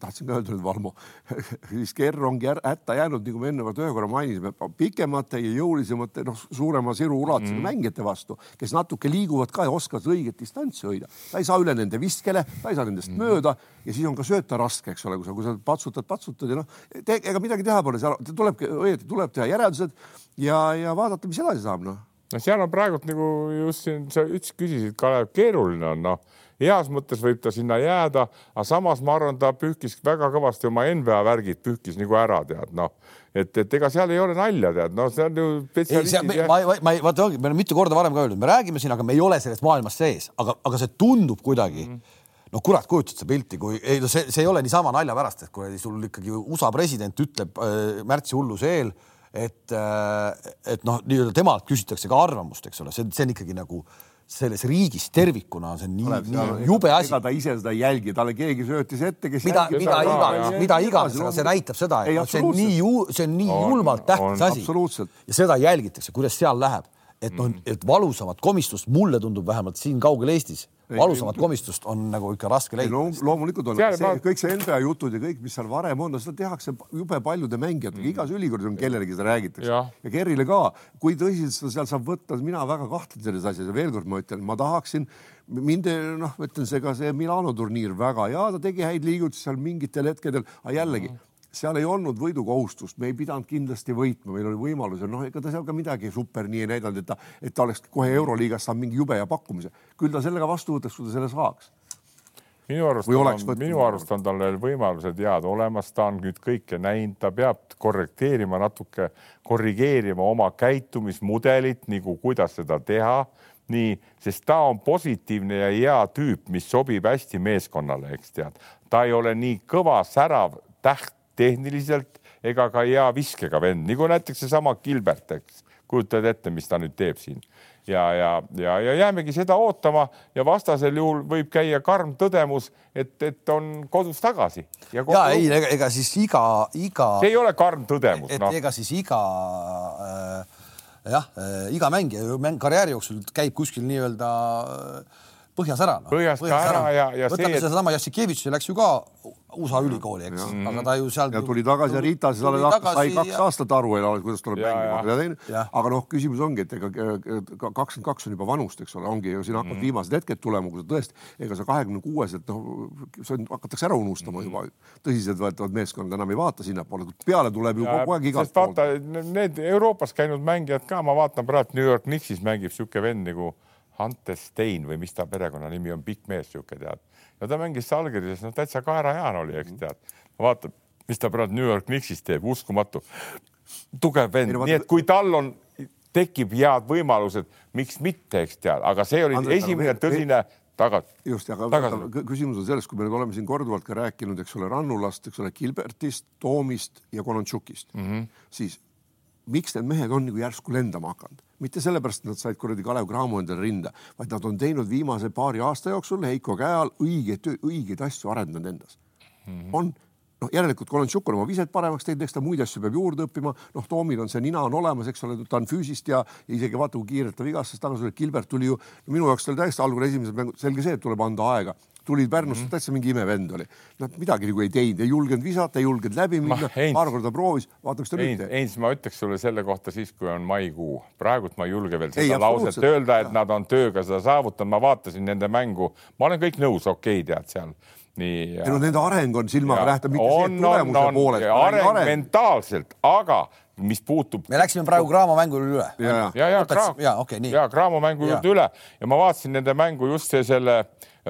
B: tahtsin ka öelda nüüd Valmo, siis Kerr ongi hätta jäänud, nagu me enne ühe korra mainisime, pikemate ja jõulisemate, noh, suurema siru ulatusega mm. mängijate vastu, kes natuke liiguvad ka ja oskavad õiget distantsi hoida. ta ei saa üle nende viskele, ta ei saa nendest mm. mööda ja siis on ka sööta raske, eks ole, kui sa, kui sa patsutad, patsutad ja noh, ega midagi teha pole, seal tulebki õieti tuleb teha järeldused ja, ja vaadata, mis edasi saab, noh.
C: No seal on praegult nagu just siin sa ütlesid, küsisid, Kalev, keeruline on noh, heas mõttes võib ta sinna jääda, aga samas ma arvan, ta pühkis väga kõvasti oma NBA värgid pühkis nagu ära, tead noh, et, et ega seal ei ole nalja, tead, no see on ju
A: ei,
C: spetsialistid
A: ma, ma, ma ei, vaata, me oleme mitu korda varem ka öeldud, me räägime siin, aga me ei ole selles maailmas sees, aga, aga see tundub kuidagi mm. -hmm no kurat, kujutad sa pilti, kui ei no see, see ei ole niisama nalja pärast, et kui sul ikkagi USA president ütleb äh, märtsi hulluse eel, et äh,, et noh, nii-öelda temalt küsitakse ka arvamust, eks ole, see, see on ikkagi nagu selles riigis tervikuna on see nii, nii jube asi.
B: ega. ta ise seda ei jälgi, talle keegi söötis ette, kes
A: mida, mida iganes, mida iganes, aga see näitab seda,
B: Ei,
A: et noh, see on nii see on nii
C: On-
A: julmalt tähtis
C: on-
A: asi. ja seda jälgitakse, kuidas seal läheb, et noh, et valusamat komistust mulle tundub vähemalt siin kaugel Eestis, valusamat komistust on nagu ikka raske
B: ei
A: leida.
B: no loomulikult on
C: ma-
B: kõik see NBA jutud ja kõik, mis seal varem on, no seda tehakse jube paljude mängijatega. Mm., igas ülikoolis on kellelegi seda räägitakse.
C: Jah.
B: ja Kerrile ka. kui tõsiselt seda seal saab võtta, mina väga kahtlen selles asjas. Ja veel kord ma ütlen, ma tahaksin mind noh, ütlen see ka see Milano turniir väga ja ta tegi häid liigutusi seal mingitel hetkedel, aga jällegi seal ei olnud võidukohustust, me ei pidanud kindlasti võitma, meil oli võimalus ja noh, ega ta seal ka midagi super nii ei näidanud, et ta, et ta oleks kohe Euroliigas saanud mingi jube hea pakkumise. küll ta sellega vastu võtaks, kui ta selle saaks.
C: minu arust minu arust on tal veel võimalused head olemas, ta on nüüd kõike näinud, ta peab korrekteerima natuke, korrigeerima oma käitumismudelit nagu kuidas seda teha, nii, sest ta on positiivne ja hea tüüp, mis sobib hästi meeskonnale, eks tead, ta ei ole nii kõva särav täht tehniliselt ega ka hea viskega vend, nagu näiteks seesama Gilbert, eks kujutad ette, mis ta nüüd teeb siin ja, ja, ja, ja jäämegi seda ootama ja vastasel juhul võib käia karm tõdemus, et, et on kodus tagasi. ja,
A: ja ei, ega, ega siis iga, iga,
C: see ei ole karm tõdemus,
A: et
C: noh.
A: ega siis iga äh, jah äh,, iga mängija mäng karjääri jooksul käib kuskil nii-öelda äh, põhjas ära no..
C: Põhjas ka ära ja- ja
A: võtame
C: see, et-
A: sedasama Jassikevitš läks ju ka USA ülikooli, eks, aga ta ju seal
B: ja tuli tagasi ja Ritas
A: tuli
B: sai
A: tagasi
B: kaks
A: ja-
B: aastat aru, kuidas tuleb
C: Ja,
B: mängima aga noh, küsimus ongi, et ega kakskümmend kaks on juba vanust, eks ole, ongi ju siin hakkavad
C: Mhm.
B: viimased hetked tulema, kui sa tõesti, ega sa kahekümne kuueselt noh, see on- hakatakse ära unustama
C: Mhm.
B: juba. tõsiseltvõetavad meeskonnad enam ei vaata sinnapoole, peale tuleb ju kogu aeg igalt
C: sest vaata, need Euroopas käinud mängijad ka, ma vaatan praegu New York Knicksis mängib niisugune vend nagu Hunter Stein või mis ta perekonnanimi on, pikk mees niisugune tead. ja ta mängis Salgerises, noh täitsa kaerajaan oli, eks tead. vaata, mis ta praegu New York Knicksis teeb, uskumatu. tugev vend
B: no,
C: nii et kui tal on tekib head võimalused, miks mitte, eks tead, aga see oli
B: Andres,
C: esimene tõsine taga.
B: just, aga
C: Tagasi.
B: küsimus on selles, kui me nüüd oleme siin korduvalt ka rääkinud, eks ole, Rannulast, eks ole, Gilbertist, Toomist ja Konontšukist mm, -hmm. siis miks need mehed on nagu järsku lendama hakanud? mitte sellepärast, et nad said kuradi Kalev Cramo endale rinda, vaid nad on teinud viimase paari aasta jooksul Heiko käe all õigeid, õigeid asju arendanud endas mm. -hmm. on noh, järelikult Konontšuk on oma viset paremaks teinud, eks ta muid asju peab juurde õppima. noh, Toomil on see nina on olemas, eks ole, ta on füüsist ja, ja isegi vaata, kui kiirelt ta vigastas tagasi. Gilbert tuli ju no, minu jaoks ta oli täiesti algul esimesed mängud, selge see, et tuleb anda aega tulid Pärnusse mm -hmm. täitsa mingi imevend oli. Nad midagi nagu ei teinud, ei julgenud visata, ei julgenud läbi minna, paar korda proovis, vaata, mis ta nüüd teeb.
C: Heinz, ma ütleks sulle selle kohta siis, kui on maikuu. praegult ma ei julge veel
B: Ei,
C: seda lauset
B: absoluutselt.
C: öelda, et
B: Jah.
C: nad on tööga seda saavutanud, ma vaatasin nende mängu, ma olen kõik nõus, okei okay,, tead seal nii.
B: ei no nende areng on silmaga nähtav, mitte see
C: on,
B: et tulemuse poolest.
C: areng mentaalselt, aga mis puutub
A: me läksime praegu Graamo mängule üle.
B: ja, ja
C: ja, ja Kra-
A: jaa, okei, nii.
C: ja Graamo mängu
A: Jaa.
C: juurde üle ja ma vaatasin nende mängu just see selle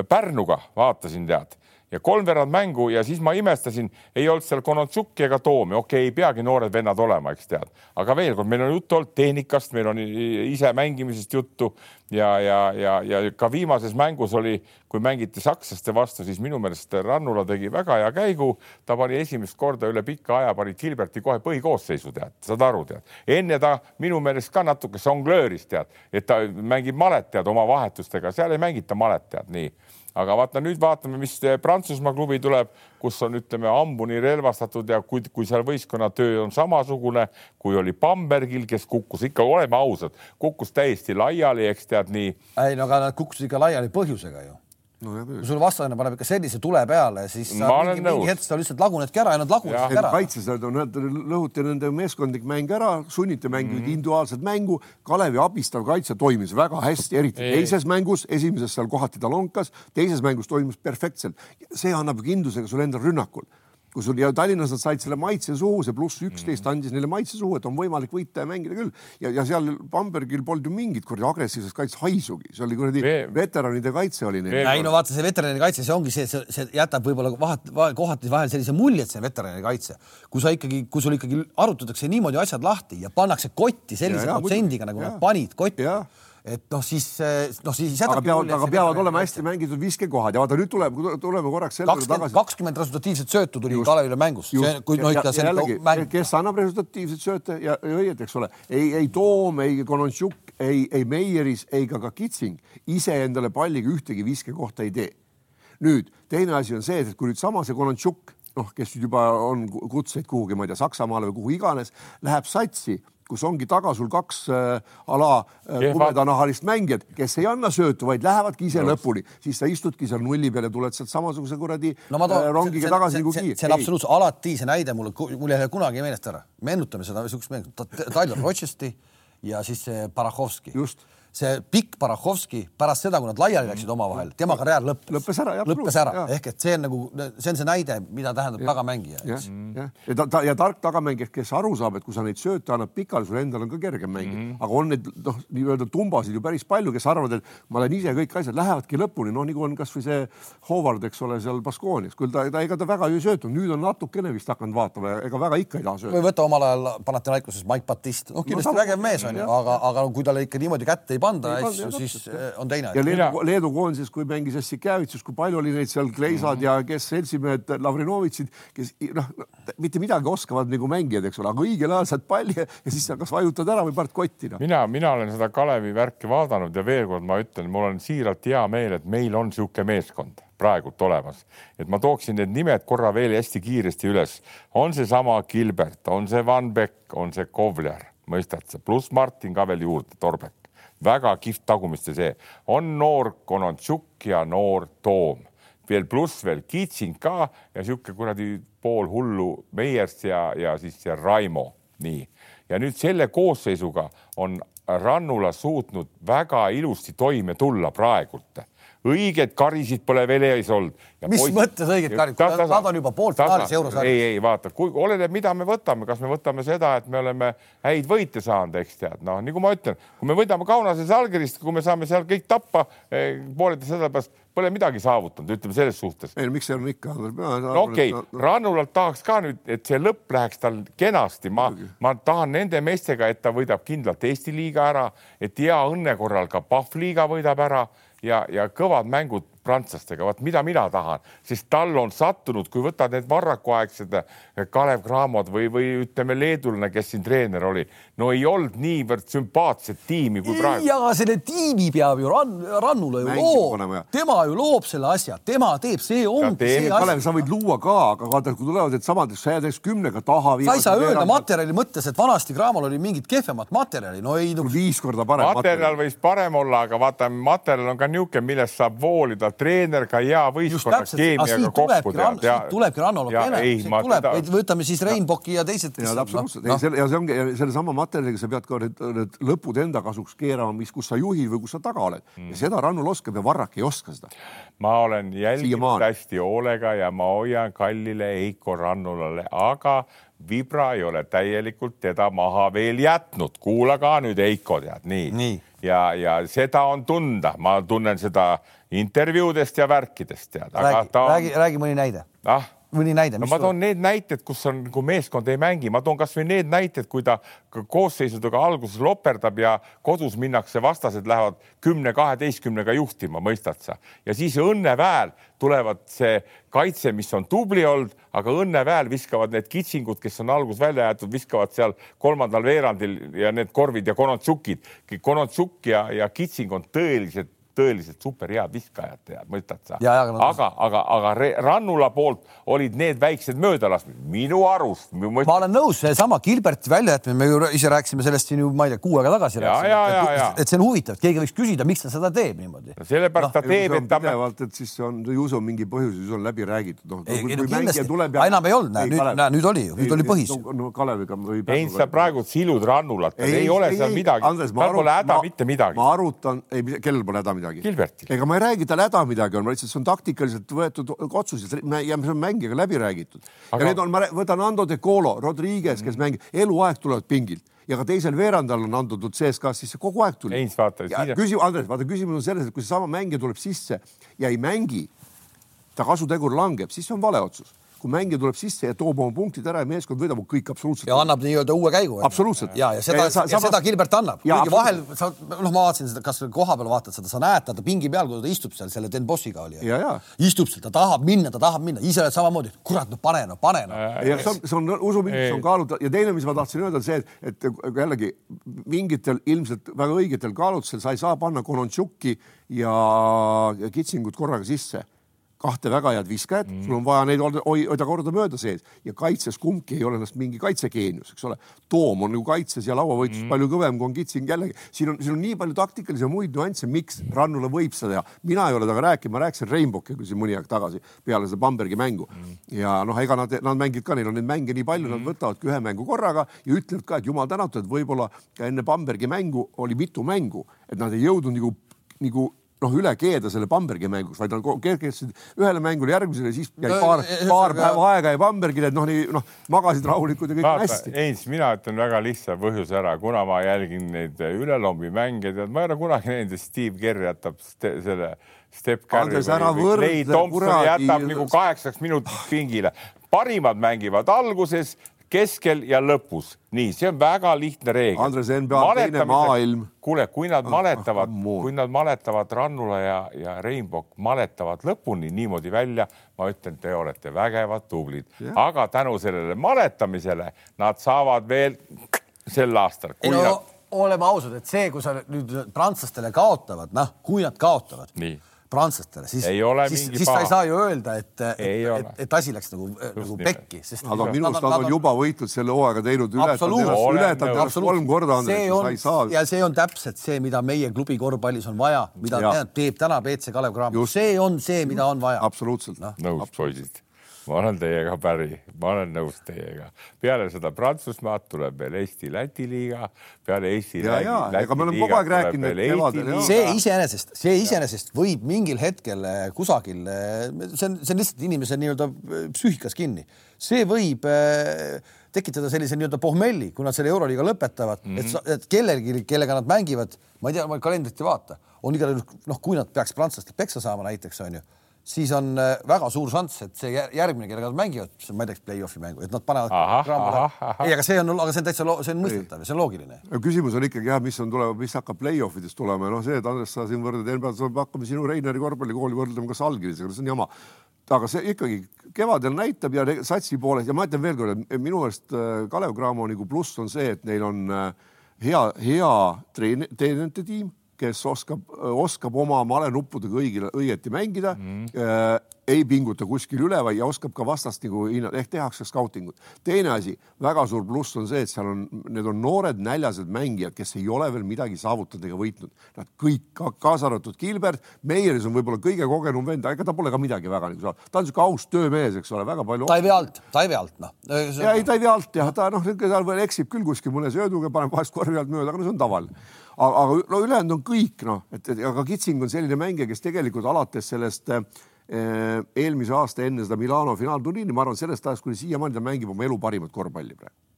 C: Pärnuga vaatasin tead ja kolmveerand mängu ja siis ma imestasin, ei olnud seal Konontšuki ega Toomi, okei okay,, ei peagi noored vennad olema, eks tead, aga veel kord, meil on juttu olnud tehnikast, meil on ise mängimisest juttu ja, ja, ja, ja ka viimases mängus oli, kui mängiti sakslaste vastu, siis minu meelest Rannula tegi väga hea käigu, ta pani esimest korda üle pika aja, pani Gilberti kohe põhikoosseisu, tead, saad aru, tead. enne ta minu meelest ka natuke žonglööris, tead, et ta mängib malet, tead, oma vahetustega, seal ei mängita malet, tead, nii. Aga vaata nüüd vaatame, mis Prantsusmaa klubi tuleb, kus on, ütleme, hambuni relvastatud ja kui, kui seal võistkonna töö on samasugune, kui oli Bambergil, kes kukkus ikka, oleme ausad, kukkus täiesti laiali, eks tead nii.
A: ei no aga nad kukkusid ikka laiali põhjusega ju
B: no, ja,
A: kui sul vastane paneb ikka sellise tule peale, siis sa
C: Ma olen
A: mingi, mingi hetk sa lihtsalt lagunedki ära ja nad lagunesid ära.
B: kaitses nad on, nad lõhuti nende meeskondlik mäng ära, sunniti mängima mm -hmm. individuaalset mängu. Kalevi abistav kaitse toimis väga hästi, eriti
C: Ei.
B: teises mängus, esimeses seal kohati ta lonkas, teises mängus toimus perfektselt. see annab kindluse ka sulle endal rünnakul kui sul ja Tallinnas nad said selle maitse suhu, see pluss üksteist andis neile maitse suhu, et on võimalik võita ja mängida küll. ja, ja seal Bambergil polnud ju mingit kuradi agressiivset kaitset haisugi, see oli kuradi veteranide kaitse oli neil.
A: Ei no vaata, see veterani kaitse, see ongi see, see, see jätab võib-olla vahet, vahe, kohati vahel sellise mulje, et see on veterani kaitse. kui sa ikkagi, kui sul ikkagi arutatakse niimoodi asjad lahti ja pannakse kotti sellise
B: Ja, ja,
A: protsendiga, nagu
B: Ja.
A: nad panid kotti
B: Ja.
A: Et noh, siis noh, siis
B: aga peavad, aga peavad olema hästi mängitud viskekohad ja vaata nüüd tuleb, tuleme korraks selle juurde tagasi.
A: kakskümmend resultatiivset söötu tuli Kalevile mängus, no mäng.
B: kes annab resultatiivseid sööte ja, õieti, eks ole, ei, ei Toom, ei Konontšuk, ei, ei Meieris, ei ka, Kitsing ise endale palliga ühtegi viskekohta ei tee. nüüd teine asi on see, et kui nüüd sama see Konontšuk, noh, kes juba on kutseid kuhugi, ma ei tea, Saksamaale või kuhu iganes, läheb satsi kus ongi taga sul kaks äh, ala äh, kumedanahalist mängijat, kes ei anna söötu, vaid lähevadki ise lõpuni, siis sa istudki seal nulli peal ja tuled sealt samasuguse kuradi
A: no ma toon
B: äh, rongiga tagasi nagu
A: see,
B: kiir.
A: see on absoluutselt alati see näide mulle, mul ei lähe kunagi meelest ära. meenutame seda, niisugust meenut-, Tyler Rochesti ja siis see Barachovski.
B: Just.
A: See pikk Barachovski pärast seda, kui nad laiali läksid omavahel, tema karjäär lõppes.
B: Lõppes ära, jah,
A: lõppes ära, ehk et see on nagu, see on see näide, mida tähendab tagamängija.
B: jah, jah, ja ta, ta ja tark tagamängija, kes aru saab, et kui sa neid sööte annad pikali, sul endal on ka kergem mängida. Mm, -hmm. aga on neid noh, nii-öelda tumbasid ju päris palju, kes arvavad, et ma olen ise kõik asjad lähevadki lõpuni, noh nagu on kasvõi see Howard, eks ole, seal Baskoonias, küll ta, ta ega ta väga ju ei söötnud, nüüd on natukene vist hakanud vaatama ja ega väga ikka ei taha sööta.
A: või võta omal ajal Panathinaikoses Mike Batist, noh kindlasti
B: sama-
A: vägev mees on ju, aga, aga kui talle ikka niimoodi kätte ei
B: Ei panda,
A: asju,
B: jah,
A: siis eh, on teine
B: ja. Leedu, Leedu koondises, kui mängis Essikjevitsus, kui palju oli neid seal Kleisad mm -hmm. ja kes seltsimehed Lavrinovitšid, kes noh, mitte midagi oskavad nagu mängijad, eks ole, aga õigel ajal saad palli ja siis sa kas vajutad ära või paned kotti noh.
C: mina, mina olen seda Kalevi värki vaadanud ja veel kord ma ütlen, mul on siiralt hea meel, et meil on niisugune meeskond praegult olemas, et ma tooksin need nimed korra veel hästi kiiresti üles. on seesama Gilbert, on see Van Beck, on see Kovler, mõistad sa, pluss Martin ka veel juurde, Torbek, väga kihvt tagumiste see, on noor Konontšuk ja noor Toom. Veel pluss veel Kitsing ka ja sihuke kuradi pool hullu Meiers ja, ja siis ja Raimo, nii. ja nüüd selle koosseisuga on Rannula suutnud väga ilusti toime tulla praegult õigeid karisid pole veel ees olnud.
A: mis poiss... mõttes õiged karid, nad on juba poolfinaalis eurosarjas.
C: ei, ei vaata, kui oleneb, mida me võtame, kas me võtame seda, et me oleme häid võite saanud, eks tead, noh, nagu ma ütlen, kui me võidame Kaunase Salgerist, kui me saame seal kõik tappa eh, pooleteise nädala pärast pole midagi saavutanud, ütleme selles suhtes.
B: ei, miks on ikka?
C: no okei okay. no., Rannulalt tahaks ka nüüd, et see lõpp läheks tal kenasti, ma, ma tahan nende meestega, et ta võidab kindlalt Eesti liiga ära, et hea õnne korral ka Pahv liiga võidab ära ja, ja kõvad mängud prantslastega, vot mida mina tahan, sest tal on sattunud, kui võtad need varrakuaegsed eh, Kalev Cramod või, või ütleme, leedulane, kes siin treener oli, no ei olnud niivõrd sümpaatset tiimi kui praegu.
A: ja selle tiimi peab ju Rann, Rannula ju loob, tema ju loob selle asja, tema teeb, see ongi see
B: asi. Kalev, sa võid luua ka, aga vaata, kui tulevad needsamad, sa jääd näiteks kümnega taha.
A: sa ei saa öelda materjali mõttes, et vanasti Cramol oli mingit kehvemat materjali, no ei no....
B: viis korda parem.
C: materjal võis parem olla, aga vaata, materjal on ka niisugune, millest saab voolida treener ka hea võistkonna keemiaga kokku
A: tead. Ja... tulebki Ranno Lokene, tuleb teda..., võtame siis Reinbocki ja teised.
B: ja absoluutselt no., ja see ongi sellesama materjaliga, sa pead ka need, need lõpud enda kasuks keerama, mis, kus sa juhid või kus sa taga oled mm. ja seda Rannul oskab ja Varrak ei oska seda.
C: ma olen jälginud hästi hoolega ja ma hoian kallile Heiko Rannulale, aga Vibra ei ole täielikult teda maha veel jätnud, kuula ka nüüd Heiko tead nii, nii., ja, ja seda on tunda, ma tunnen seda intervjuudest ja värkidest tead.
A: räägi, on... räägi, räägi mõni näide
C: ah
A: mõni näide?
C: no ma toon need näited, kus on, kui meeskond ei mängi, ma toon kasvõi need näited, kui ta koosseisudega alguses loperdab ja kodus minnakse, vastased lähevad kümne-kaheteistkümnega juhtima, mõistad sa? ja siis õnneväel tulevad see kaitse, mis on tubli olnud, aga õnneväel viskavad need kitsingud, kes on alguses välja jäetud, viskavad seal kolmandal veerandil ja need korvid ja Konotsukid, Konotsuk ja, ja kitsing on tõelised tõeliselt superhead viskajad, tead, mõistad sa? aga, aga, aga, aga Rannula poolt olid need väiksed möödalaskmised minu arust.
A: ma olen nõus, seesama Gilberti väljajätmine, me ju ise rääkisime sellest siin ju, ma ei tea, kuu aega tagasi. Et, et see on huvitav, et keegi võiks küsida, miks ta seda teeb niimoodi
C: no,. sellepärast no, ta teeb, et ta.
B: pidevalt, et siis on, ju see on mingi põhjus, siis on läbi räägitud. noh,
A: kui, kui mängija tuleb ja. enam ei olnud, näe nüüd, näe nüüd oli ju, nüüd oli põhis.
B: no Kaleviga või.
C: ei, sa praegu silud Rannulat, ei ole seal midagi, tal pole häda mitte midagi.
B: ma arutan, ei, kellel pole häda midagi?
C: Gilbertil.
B: Ega ma ei räägi, tal häda midagi on, lihtsalt, see on taktikaliselt võetud otsus ja see on mängijaga läbi räägitud. Aga.... ja need on, ma võtan Ando De Colo, Rodriguez, kes mm. mängib, eluaeg tulevad pingilt. Ja ka teisel veerandal on antud CSKA-s sisse, kogu aeg tuli. küsimus, Andres, vaata küsimus on selles, et kui seesama mängija tuleb sisse ja ei mängi, ta kasutegur langeb, siis see on vale otsus kui mängija tuleb sisse ja toob oma punktid ära ja meeskond võidab, on kõik absoluutselt.
A: ja annab nii-öelda uue käigu.
B: absoluutselt.
A: ja, ja seda, ja, ja, ja seda Gilbert annab, kuigi vahel sa, noh, ma vaatasin seda, kas koha peal vaatad seda, sa näed teda pingi peal, kui ta istub seal selle Den Bossiga oli. istub seal, ta tahab minna, ta tahab minna, ise oled samamoodi, kurat, no pane, no pane no..
B: ja see on, see on usu mind, see on kaaluda ja teine, mis ma tahtsin öelda, on see, et, et jällegi mingitel ilmselt väga õigetel kaalutlustel sa ei saa panna Konontšuki ja, ja Kitsingut korraga sisse kahte väga head viskajat mm., sul on vaja neid hoida kordamööda sees ja kaitses kumbki ei ole ennast mingi kaitsegeenius, eks ole. Toom on nagu kaitses ja lauavõitluses mm. palju kõvem kui on Kitsing jällegi. siin on, siin on nii palju taktikalisi ja muid nüansse, miks Rannula võib seda teha. mina ei ole temaga rääkinud, ma rääkisin Rainbow'iga siin mõni aeg tagasi peale seda Bambergi mängu mm. ja noh, ega nad, nad mängivad ka, neil on neid mänge nii palju mm., nad võtavadki ühe mängu korraga ja ütlevad ka, et jumal tänatud, et võib-olla enne Bambergi mängu oli mitu mängu, et nad ei jõudnud nagu nagu noh, üle keeda selle Bambergi mängus, vaid nad kerkisid ühele mängule järgmisele, siis jäi paar, paar päeva aega jäi Bambergile, et noh, nii noh, magasid rahulikult ja kõik Vaata, hästi.
C: Heinz, mina ütlen väga lihtsa põhjuse ära, kuna ma jälgin neid ülelombi mänge, tead, ma ei ole kunagi näinud, et Steve Kerr jätab selle Step Curry või Lei Thompson jätab nagu kaheksaks minutiks pingile. parimad mängivad alguses keskel ja lõpus. nii, see on väga lihtne reegel.
B: Andres NBA teine maailm.
C: kuule, kui nad ah, maletavad ah,, kui nad maletavad Rannula ja, ja Rainbow maletavad lõpuni niimoodi välja, ma ütlen, te olete vägevad, tublid, aga tänu sellele maletamisele nad saavad veel sel aastal.
A: ei no nad... oleme ausad, et see, kui sa nüüd prantslastele kaotavad, noh, kui nad kaotavad.
C: nii
A: prantslastele, siis, siis, siis sa ei saa ju öelda, et, et, et, et asi läks nagu, nagu pekki,
B: sest. aga minu arust nad on juba võitnud selle hooaega teinud, ületanud ennast kolm korda, Andres, sa ei saa.
A: ja see on täpselt see, mida meie klubi korvpallis on vaja, mida ja. teeb täna BC Kalev Cramo, see on see, mida on vaja.
B: absoluutselt.
C: No.. nõus, poisid ma olen teiega päri, ma olen nõus teiega. peale seda Prantsusmaad tuleb veel Eesti-Läti liiga, peale Eesti.
B: ja, ja, ega me oleme kogu aeg rääkinud, et kevadel.
A: see iseenesest, see iseenesest võib mingil hetkel eh, kusagil, eh, see on, see on lihtsalt inimese nii-öelda eh, psüühikas kinni, see võib tekitada sellise nii-öelda pohmelli, kui nad selle euroliiga lõpetavad mm, -hmm. et, et kellelgi, kellega nad mängivad, ma ei tea, ma kalendrit ei vaata, on igal juhul noh, kui nad peaks prantslastelt peksa saama näiteks onju siis on äh, väga suur šanss, et see järgmine, kellega nad mängivad, ma ei tea, play-off'i mängu, et nad panevad. ei, aga see on, aga see on täitsa, see on mõistetav ja see on loogiline.
B: küsimus on ikkagi jah, mis on tulema, mis hakkab play-off ides tulema ja noh, see, et Andres, sa siin võrdled NBA-d, hakkame sinu Reineri korvpallikooli võrdlema ka Salgirisega, see on jama. aga see ikkagi kevadel näitab ja satsi poolest ja ma ütlen veelkord, et minu meelest äh, Kalev Cramo nagu pluss on see, et neil on äh, hea, hea treenerite tiim kes oskab, oskab oma malenuppudega õigele, õieti mängida mm., äh, ei pinguta kuskil üle, vaid ja oskab ka vastast nagu hinnata, ehk tehakse skautingut. teine asi, väga suur pluss on see, et seal on, need on noored näljased mängijad, kes ei ole veel midagi saavutanud ega võitnud. Nad kõik ka,, kaasa arvatud Gilbert, Meieris on võib-olla kõige kogenum vend, ega ta pole ka midagi väga nagu saanud, ta on niisugune aus töömees, eks ole, väga palju.
A: ta ei vea alt, ta ei vea alt, noh.
B: ja ei, ta ei vea alt jah, ta noh, ta veel eksib küll kuskil mõne sööduga, paneb vahest korvi alt mööda, aga no see on tavaline aga, aga no ülejäänud on kõik noh, et, et aga Kitsing on selline mängija, kes tegelikult alates sellest eh, eelmise aasta enne seda Milano finaalturniiri, ma arvan, sellest ajast kuni siiamaani ta mängib oma elu parimat korvpalli praegu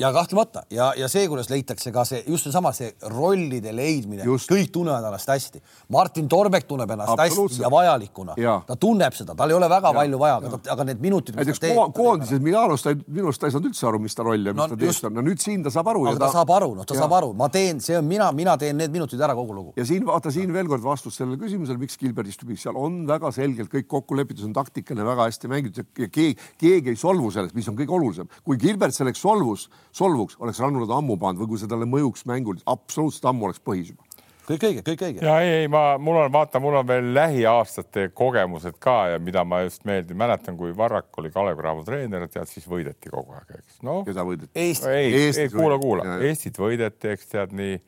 A: ja kahtlemata ja, ja see, kuidas leitakse ka see just seesama see rollide leidmine, kõik tunnevad ennast hästi. Martin Torbek tunneb ennast hästi ja vajalikuna ja.. ta tunneb seda, tal ei ole väga ja. palju vaja, aga, aga need minutid.
B: näiteks koondises Milanos ta minu arust ta ei saanud üldse aru, mis ta roll ja mis no, ta teeb, no nüüd siin ta saab aru.
A: aga ta, ta saab aru, noh, ta ja. saab aru, ma teen, see on mina, mina teen need minutid ära kogu lugu.
B: ja siin vaata siin veel kord vastus sellele küsimusele, miks Gilbert istub, seal on väga selgelt kõik kokku lepitud, see on taktikaline, väga hästi mängitud ja keegi, keegi ei solvu sellest, mis on kõige olulisem. kui Gilbert selleks solvus, solvuks, oleks Rannula ta ammu pannud või kui see talle mõjuks mängul, absoluutselt ammu oleks põhis juba
A: kõik õige, kõik õige.
C: ja ei, ei, ma, mul on, vaata, mul on veel lähiaastate kogemused ka ja mida ma just meeldin, mäletan, kui Varrak oli Kalev Cramo treener, tead, siis võideti kogu aeg, eks. noh,
B: keda võideti?
C: ei, ei, kuula, kuula, Eestit võideti, eks tead nii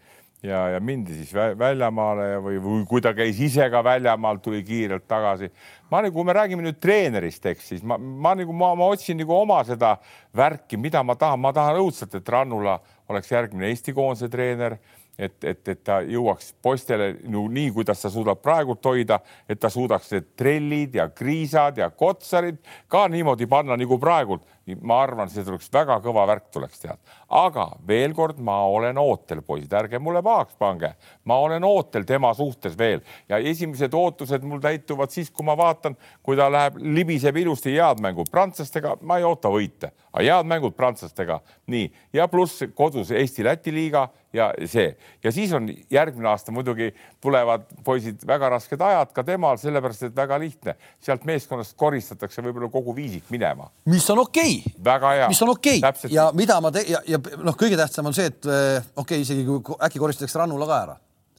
C: ja, ja mindi siis väljamaale ja, või, või kui ta käis ise ka väljamaal, tuli kiirelt tagasi. ma nagu, kui me räägime nüüd treenerist, eks siis ma, ma nagu, ma, ma otsin nagu oma seda värki, mida ma tahan, ma tahan õudselt, et Rannula oleks järgmine Eesti koondise treener et, et, et ta jõuaks poistele no, nii, kuidas ta suudab praegult hoida, et ta suudaks need trellid ja kriisad ja kotsarid ka niimoodi panna nagu praegult. Ma arvan, see tuleks väga kõva värk tuleks tead, aga veel kord, ma olen ootel, poisid, ärge mulle pahaks pange, ma olen ootel tema suhtes veel. Ja esimesed ootused mul täituvad siis, kui ma vaatan, kui ta läheb, libiseb ilusti head mängu. Prantslastega, ma ei oota võite, aga head mängud prantslastega, nii ja pluss kodus Eesti-Läti liiga ja see. Ja siis on järgmine aasta muidugi tulevad poisid väga rasked ajad ka temal, sellepärast et väga lihtne, sealt meeskonnast koristatakse võib-olla kogu viisik minema.
A: mis on okei. okay..
C: Väga hea.
A: mis on okei okay. ja mida ma te- ja, ja noh, kõige tähtsam on see, et eh, okei okay,, isegi kui äkki koristatakse Rannula ka ära,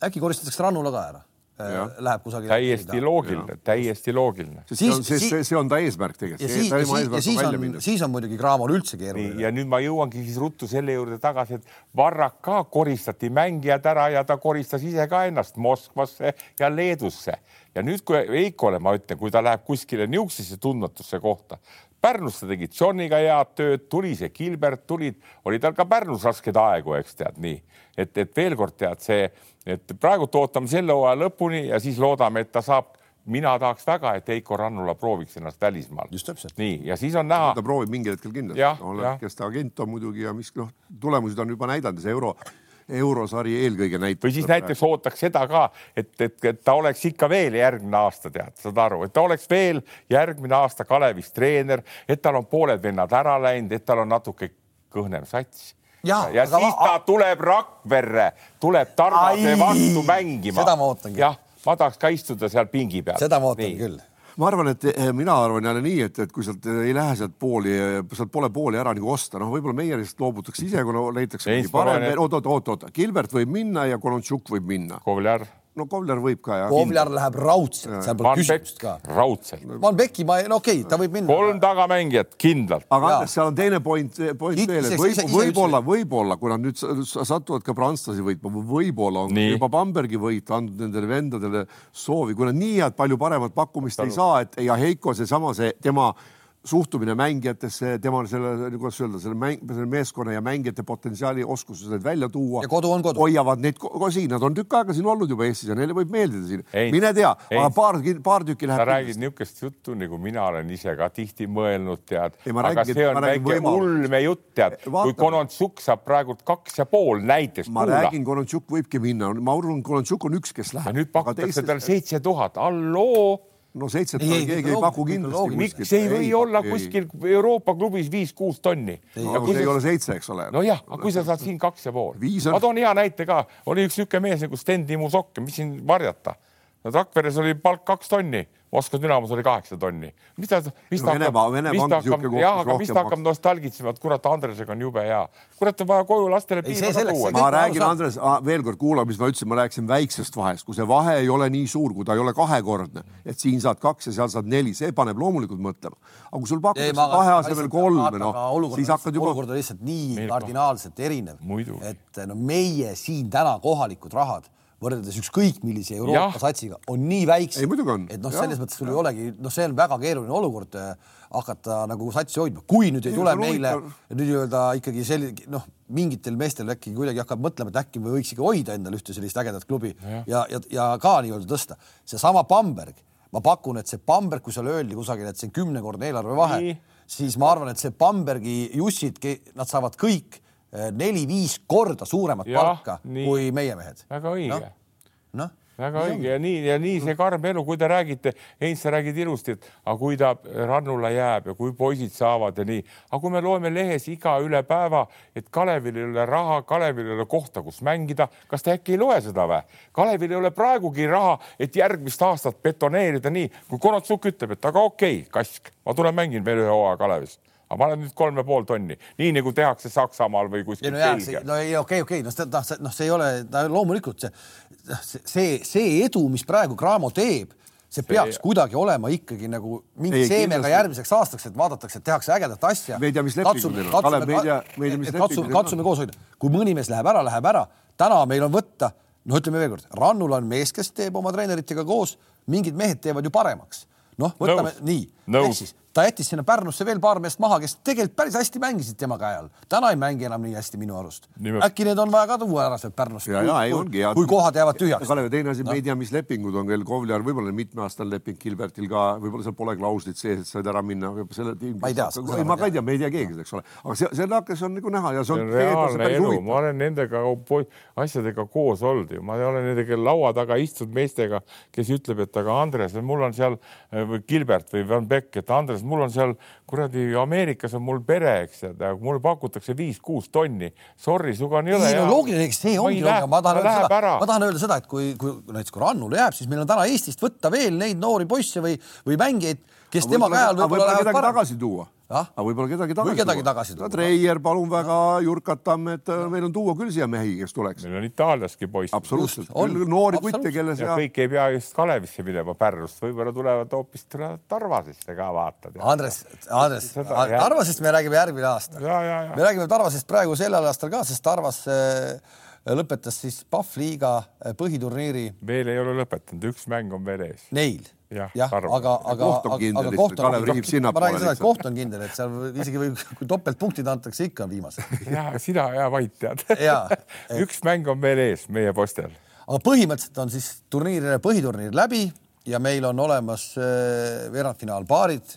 A: äkki koristatakse Rannula ka ära Äh, ja. läheb kusagile.
C: täiesti loogiline, täiesti loogiline.
B: see on, see, see, see on ta eesmärk tegelikult.
A: siis, ja siis, ja siis on, siis on muidugi Cramol üldse keeruline.
C: ja nüüd ma jõuangi siis ruttu selle juurde tagasi, et Varrak ka koristati mängijad ära ja ta koristas ise ka ennast Moskvasse ja Leedusse. ja nüüd, kui Eikole ma ütlen, kui ta läheb kuskile niisugusesse tundmatusse kohta, Pärnus ta tegi Johniga head tööd, tuli see Gilbert, tulid, oli tal ka Pärnus raskeid aegu, eks tead nii, et, et veel kord tead see et praegult ootame selle hooaja lõpuni ja siis loodame, et ta saab mina tahaks väga, et Heiko Rannula prooviks ennast välismaal.
A: just täpselt.
C: nii, ja siis on näha.
B: ta proovib mingil hetkel kindlasti, kes ta agent on muidugi ja mis noh, tulemusi ta on juba näidanud, see euro, eurosari eelkõige näitab.
C: või siis näiteks ootaks seda ka, et, et, et ta oleks ikka veel järgmine aasta, tead, saad aru, et ta oleks veel järgmine aasta Kalevis treener, et tal on pooled vennad ära läinud, et tal on natuke kõhnem sats ja, ja aga... siis ta tuleb Rakverre, tuleb Tarvase vastu mängima.
A: seda ma ootangi.
C: jah, ma tahaks ka istuda seal pingi peal.
A: seda ma ootan nii. küll
B: ma arvan, et eh, mina arvan jälle nii, et, et kui sealt ei lähe sealt pooli, sealt pole pooli ära nagu osta, noh, võib-olla meie lihtsalt loobutakse ise, kuna leitakse parem, oot, oot, oot, oot, Gilbert võib minna ja Kolontšuk võib minna.
C: Kovler
B: no Kovler võib ka jah.
A: Kovler läheb raudselt, seal pole küsimust ka.
C: raudselt.
A: Van Becki, ma, no okei okay,, ta võib minna.
C: kolm tagamängijat kindlalt.
B: aga Andres, seal on teine point, point It, veel, et võib, võib-olla, võib-olla, kui nad nüüd satuvad ka prantslasi võitma, võib-olla on nii. juba Bambergi võit andnud nendele vendadele soovi, kui nad nii head palju paremat pakkumist Talu. ei saa, et ja Heiko seesama, see tema suhtumine mängijatesse, tema selle, kuidas öelda, selle mäng, selle meeskonna ja mängijate potentsiaali, oskuses need välja tuua.
A: ja kodu on kodu.
B: hoiavad neid ko siin, nad on tükk aega siin olnud juba Eestis ja neile võib meeldida siin. mine tea, aga paar, paar tükki läheb.
C: sa räägid niisugust juttu, nagu mina olen ise ka tihti mõelnud, tead. aga see on väike ulme jutt, tead. kui Konontšuk saab praegult kaks ja pool näiteks.
B: ma kuula. räägin, Konontšuk võibki minna, ma arvan, Konontšuk on üks, kes läheb.
C: nüüd pakutakse talle seitse tuhat, halloo
B: no seitset ei, keegi ei paku kindlasti.
C: miks ei või ei, olla ei, kuskil Euroopa klubis viis-kuus tonni?
B: no see ei ole seitse, eks ole.
C: nojah, aga kui sa saad siin kaks ja pool. ma toon hea näite ka, oli üks niisugune mees nagu Sten Timo Sokk, mis siin varjata. Rakveres oli palk kaks tonni Moskva Dünamos oli kaheksa tonni. mis ta, mis ta
B: no, hakkab, mis ta hakkab,
C: jah, aga mis ta hakkab nostalgitsema, et kurat, Andresega on jube hea. kurat, on vaja koju lastele piima ka tuua.
B: ma räägin, Andres, veel kord kuula, mis ma ütlesin, ma rääkisin väiksest vahest, kui see vahe ei ole nii suur, kui ta ei ole kahekordne, et siin saad kaks ja seal saad neli, see paneb loomulikult mõtlema. aga kui sul pakutakse kahe asemel kolme, noh, siis hakkad juba.
A: olukord on lihtsalt nii kardinaalselt erinev, et no meie siin täna kohalikud rahad võrreldes ükskõik millise Euroopa ja. satsiga on nii väiksed, et noh, selles mõttes sul ei olegi, noh, see on väga keeruline olukord äh, hakata nagu satsi hoidma, kui nüüd ei tule meile nii-öelda ikkagi selline noh, mingitel meestel äkki kuidagi hakkab mõtlema, et äkki me võiks ikka hoida endale ühte sellist ägedat klubi ja, ja, ja, ja ka nii-öelda tõsta. seesama Bamberg, ma pakun, et see Bamberg, kui seal öeldi kusagil, et see on kümnekordne eelarvevahe, siis ma arvan, et see Bambergi Jussid, nad saavad kõik neli-viis korda suuremat ja, palka nii. kui meie mehed.
C: väga õige no?. noh väga õige ja nii ja nii see karm elu, kui te räägite, Heinz, sa räägid ilusti, et aga kui ta rannule jääb ja kui poisid saavad ja nii, aga kui me loeme lehes iga üle päeva, et Kalevil ei ole raha, Kalevil ei ole kohta, kus mängida, kas te äkki ei loe seda või? Kalevil ei ole praegugi raha, et järgmist aastat betoneerida nii, kui Konotsuk ütleb, et aga okei okay,, Kask, ma tulen mängin veel ühe hooaja Kalevis aga ma olen nüüd kolm ja pool tonni, nii nagu tehakse Saksamaal või kuskil
A: no Belgias. no ei, okei, okei, noh, noh, noh, see ei ole, loomulikult see, noh, see, see edu, mis praegu Cramo teeb, see peaks see... kuidagi olema ikkagi nagu mingi ei, seemega järgmiseks aastaks, et vaadatakse, et tehakse ägedat asja.
B: me ei tea, mis lepingud neil on. Kalev, me ei tea, me ei tea, mis lepingud
A: neil on. katsume koos hoida, kui mõni mees läheb ära, läheb ära. täna meil on võtta, no ütleme veelkord, Rannul on mees, kes teeb oma treeneritega koos, mingid mehed teevad ju paremaks. noh, võtame no. nii, ehk siis ta jättis sinna Pärnusse veel paar meest maha, kes tegelikult päris hästi mängisid tema käe all. täna ei mängi enam nii hästi minu arust. äkki need on vaja ka tuua ära sealt Pärnust, kui, kui kohad jäävad tühjaks.
B: Kalev, teine asi no., me ei tea, mis lepingud on veel Kovliar, võib-olla mitmeaastane leping Gilbertil ka, võib-olla seal pole klauslit sees, et said ära minna, selle.
A: ma ei tea.
B: ei, ma ka ei tea, me ei tea keegi, eks ole, aga see, see nakkas on nagu näha ja see on.
C: reaalne elu, ma olen nendega asjadega koos olnud ju, ma olen nendega laua taga istunud meestega, kes ütleb, et aga Andres, mul on seal või Gilbert või Van Beck, et Andres, mul on seal kuradi Ameerikas on mul pere, eks tead, mulle pakutakse viis-kuus tonni. Sorry, sinuga on jõle.
A: ei no loogiline, eks see ongi, aga ma tahan öelda seda, ma tahan öelda seda, et kui, kui näiteks kui Rannule jääb, siis meil on täna Eestist võtta veel neid noori poisse või, või mängijaid, kes tema käe all
B: võib-olla lähevad paremaks. tagasi tuua ah? aga võib-olla kedagi tagasi
A: või kedagi tagasi tuua.
B: Treier, palun väga, Jurkat Tammet, meil on tuua küll siia mehi, kes tuleks.
C: meil on Itaaliaski poiss.
B: absoluutselt, noori kutte, kelle
C: seal. kõik ei pea just Kalevisse minema Pärnust, võib-olla tulevad hoopis Tarvasisse ka vaatad.
A: Andres, Andres, Tarvasest me räägime järgmine aasta. me räägime Tarvasest praegu sellel aastal ka, sest Tarvas äh, lõpetas siis Pahv liiga äh, põhiturniiri.
C: veel ei ole lõpetanud, üks mäng on veel ees.
A: Neil jah ja,, aga, aga, aga, aga koht on, ma räägin seda, et koht on kindel, et seal isegi või kui topeltpunktid antakse, ikka on viimased.
C: ja sina ja Vait tead üks mäng on veel ees meie postel.
A: aga põhimõtteliselt on siis turniir, põhiturniir läbi ja meil on olemas äh, veerandfinaalpaarid.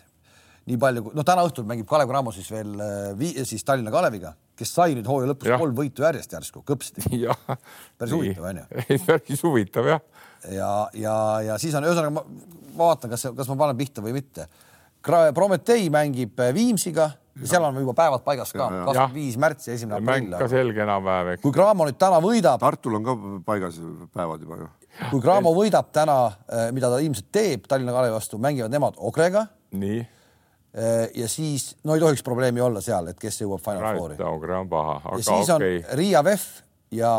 A: nii palju, no täna õhtul mängib Kalev Cramo siis veel äh, siis Tallinna Kaleviga, kes sai nüüd hooaja lõpus ja. kolm võitu järjest järsku, kõpsti. päris huvitav onju.
C: päris huvitav jah
A: ja, ja, ja siis on ühesõnaga, ma vaatan, kas, kas ma panen pihta või mitte. Prometee mängib äh, Viimsiga, seal on juba päevad paigas ka, kakskümmend viis märts ja esimene aprill.
C: ka selge enam-vähem, eks.
A: kui Cramo nüüd täna võidab.
B: Tartul on ka paigas päevad juba ju.
A: kui Cramo võidab täna, äh, mida ta ilmselt teeb Tallinna Kalevi vastu, mängivad nemad Ogrega.
C: nii
A: ja siis no ei tohiks probleemi olla seal, et kes jõuab Final Fouri.
C: Ogre on paha,
A: aga ja siis okay. on Riia VEF ja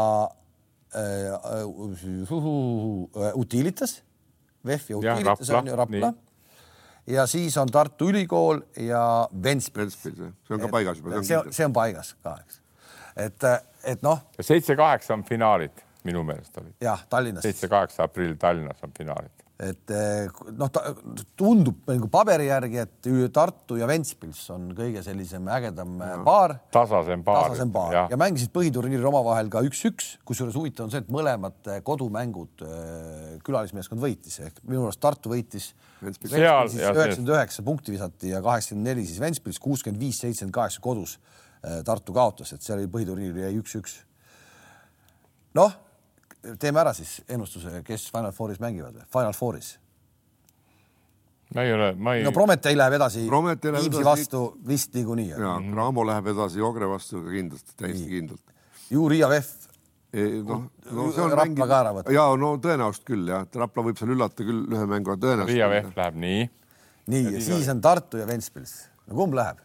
A: Äh, äh, Utilitas, VEF ja Utilitas ja, on ju Rapla. ja siis on Tartu Ülikool ja Ventspils.
B: see on ka paigas juba.
A: see on, see on paigas ka, eks. et, et noh.
C: seitse-kaheksa on finaalid minu meelest olid.
A: jah, Tallinnas.
C: seitse-kaheksa aprill Tallinnas on finaalid.
A: Et eh, noh, ta tundub nagu paberi järgi, et Tartu ja Ventspils on kõige sellisem ägedam ja. paar.
C: tasasem paar.
A: tasasem paar ja, ja mängisid põhiturniiril omavahel ka üks-üks, kusjuures huvitav on see, et mõlemad eh, kodumängud külalismeeskond võitis ehk minu arust Tartu võitis üheksakümmend üheksa punkti visati ja kaheksakümmend neli siis Ventspils, kuuskümmend viis, seitsekümmend kaheksa kodus Tartu kaotas, et seal oli põhiturniiril jäi üks-üks. noh teeme ära siis ennustuse, kes Final Fouris mängivad või? Final Fouris.
C: ma ei ole, ma ei.
A: no Prometee läheb edasi Viimsi vastu vist niikuinii.
B: ja Cramo läheb edasi Jogre vastu ka kindlasti, täiesti Nii. kindlalt.
A: ju Riia Vehv.
B: noh, no see on
A: Rapla mängi... ka ära võtta.
B: ja no tõenäoliselt küll jah, et Rapla võib seal üllata küll ühe mänguga tõenäoliselt.
C: Riia Vehv läheb nii.
A: nii ja, ja siis on Tartu ja Ventspils. no kumb läheb?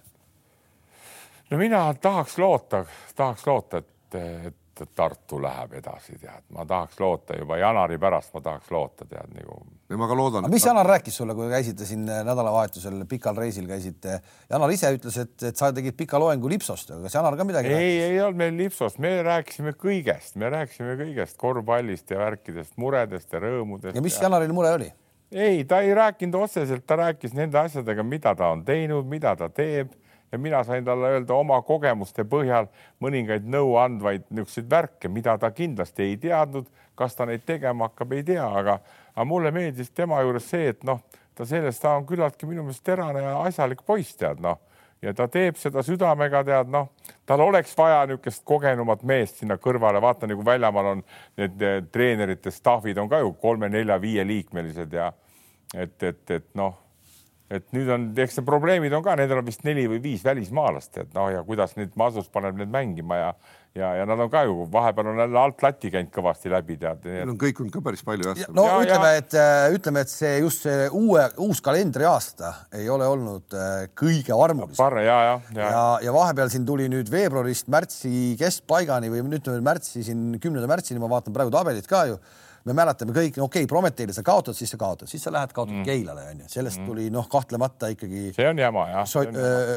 C: no mina tahaks loota, tahaks loota, et, et et Tartu läheb edasi, tead, ma tahaks loota juba jaanuari pärast, ma tahaks loota, tead nagu.
B: ja ma ka loodan.
A: mis Janar rääkis sulle, kui käisite siin nädalavahetusel pikal reisil käisite? Janar ise ütles, et, et sa tegid pika loengu Lipsost, aga kas Janar ka midagi
C: ei, rääkis? ei, ei olnud meil Lipsost, me rääkisime kõigest, me rääkisime kõigest korvpallist ja värkidest, muredest ja rõõmudest.
A: ja mis ja... Janaril mure oli?
C: ei, ta ei rääkinud otseselt, ta rääkis nende asjadega, mida ta on teinud, mida ta teeb ja mina sain talle öelda oma kogemuste põhjal mõningaid nõuandvaid niisuguseid värke, mida ta kindlasti ei teadnud, kas ta neid tegema hakkab, ei tea, aga, aga mulle meeldis tema juures see, et noh, ta sellest, ta on küllaltki minu meelest terane ja asjalik poiss, tead noh, ja ta teeb seda südamega, tead noh, tal oleks vaja niisugust kogenumat meest sinna kõrvale, vaata nagu väljamaal on need treenerite staffid on ka ju kolme-nelja-viieliikmelised ja et, et, et noh et nüüd on, eks need probleemid on ka, nendel on vist neli või viis välismaalast, et noh, ja kuidas nüüd Masus paneb need mängima ja ja, ja nad on ka ju vahepeal on jälle alt lati käinud kõvasti läbi, tead.
B: Neil on kõikunud ka päris palju jah.
A: no ja, ütleme, et äh, ütleme, et see just see uue, uus kalendriaasta ei ole olnud äh, kõige armulisem.
C: ja, ja,
A: ja, ja, ja vahepeal siin tuli nüüd veebruarist märtsi keskpaigani või nüüd märtsi siin kümnenda märtsini, ma vaatan praegu tabelit ka ju me mäletame kõik, okei okay,, Prometheile sa kaotad, siis sa kaotad, siis sa lähed kaotad mm. Keilale onju, sellest mm. tuli noh, kahtlemata ikkagi.
C: see on jama jah.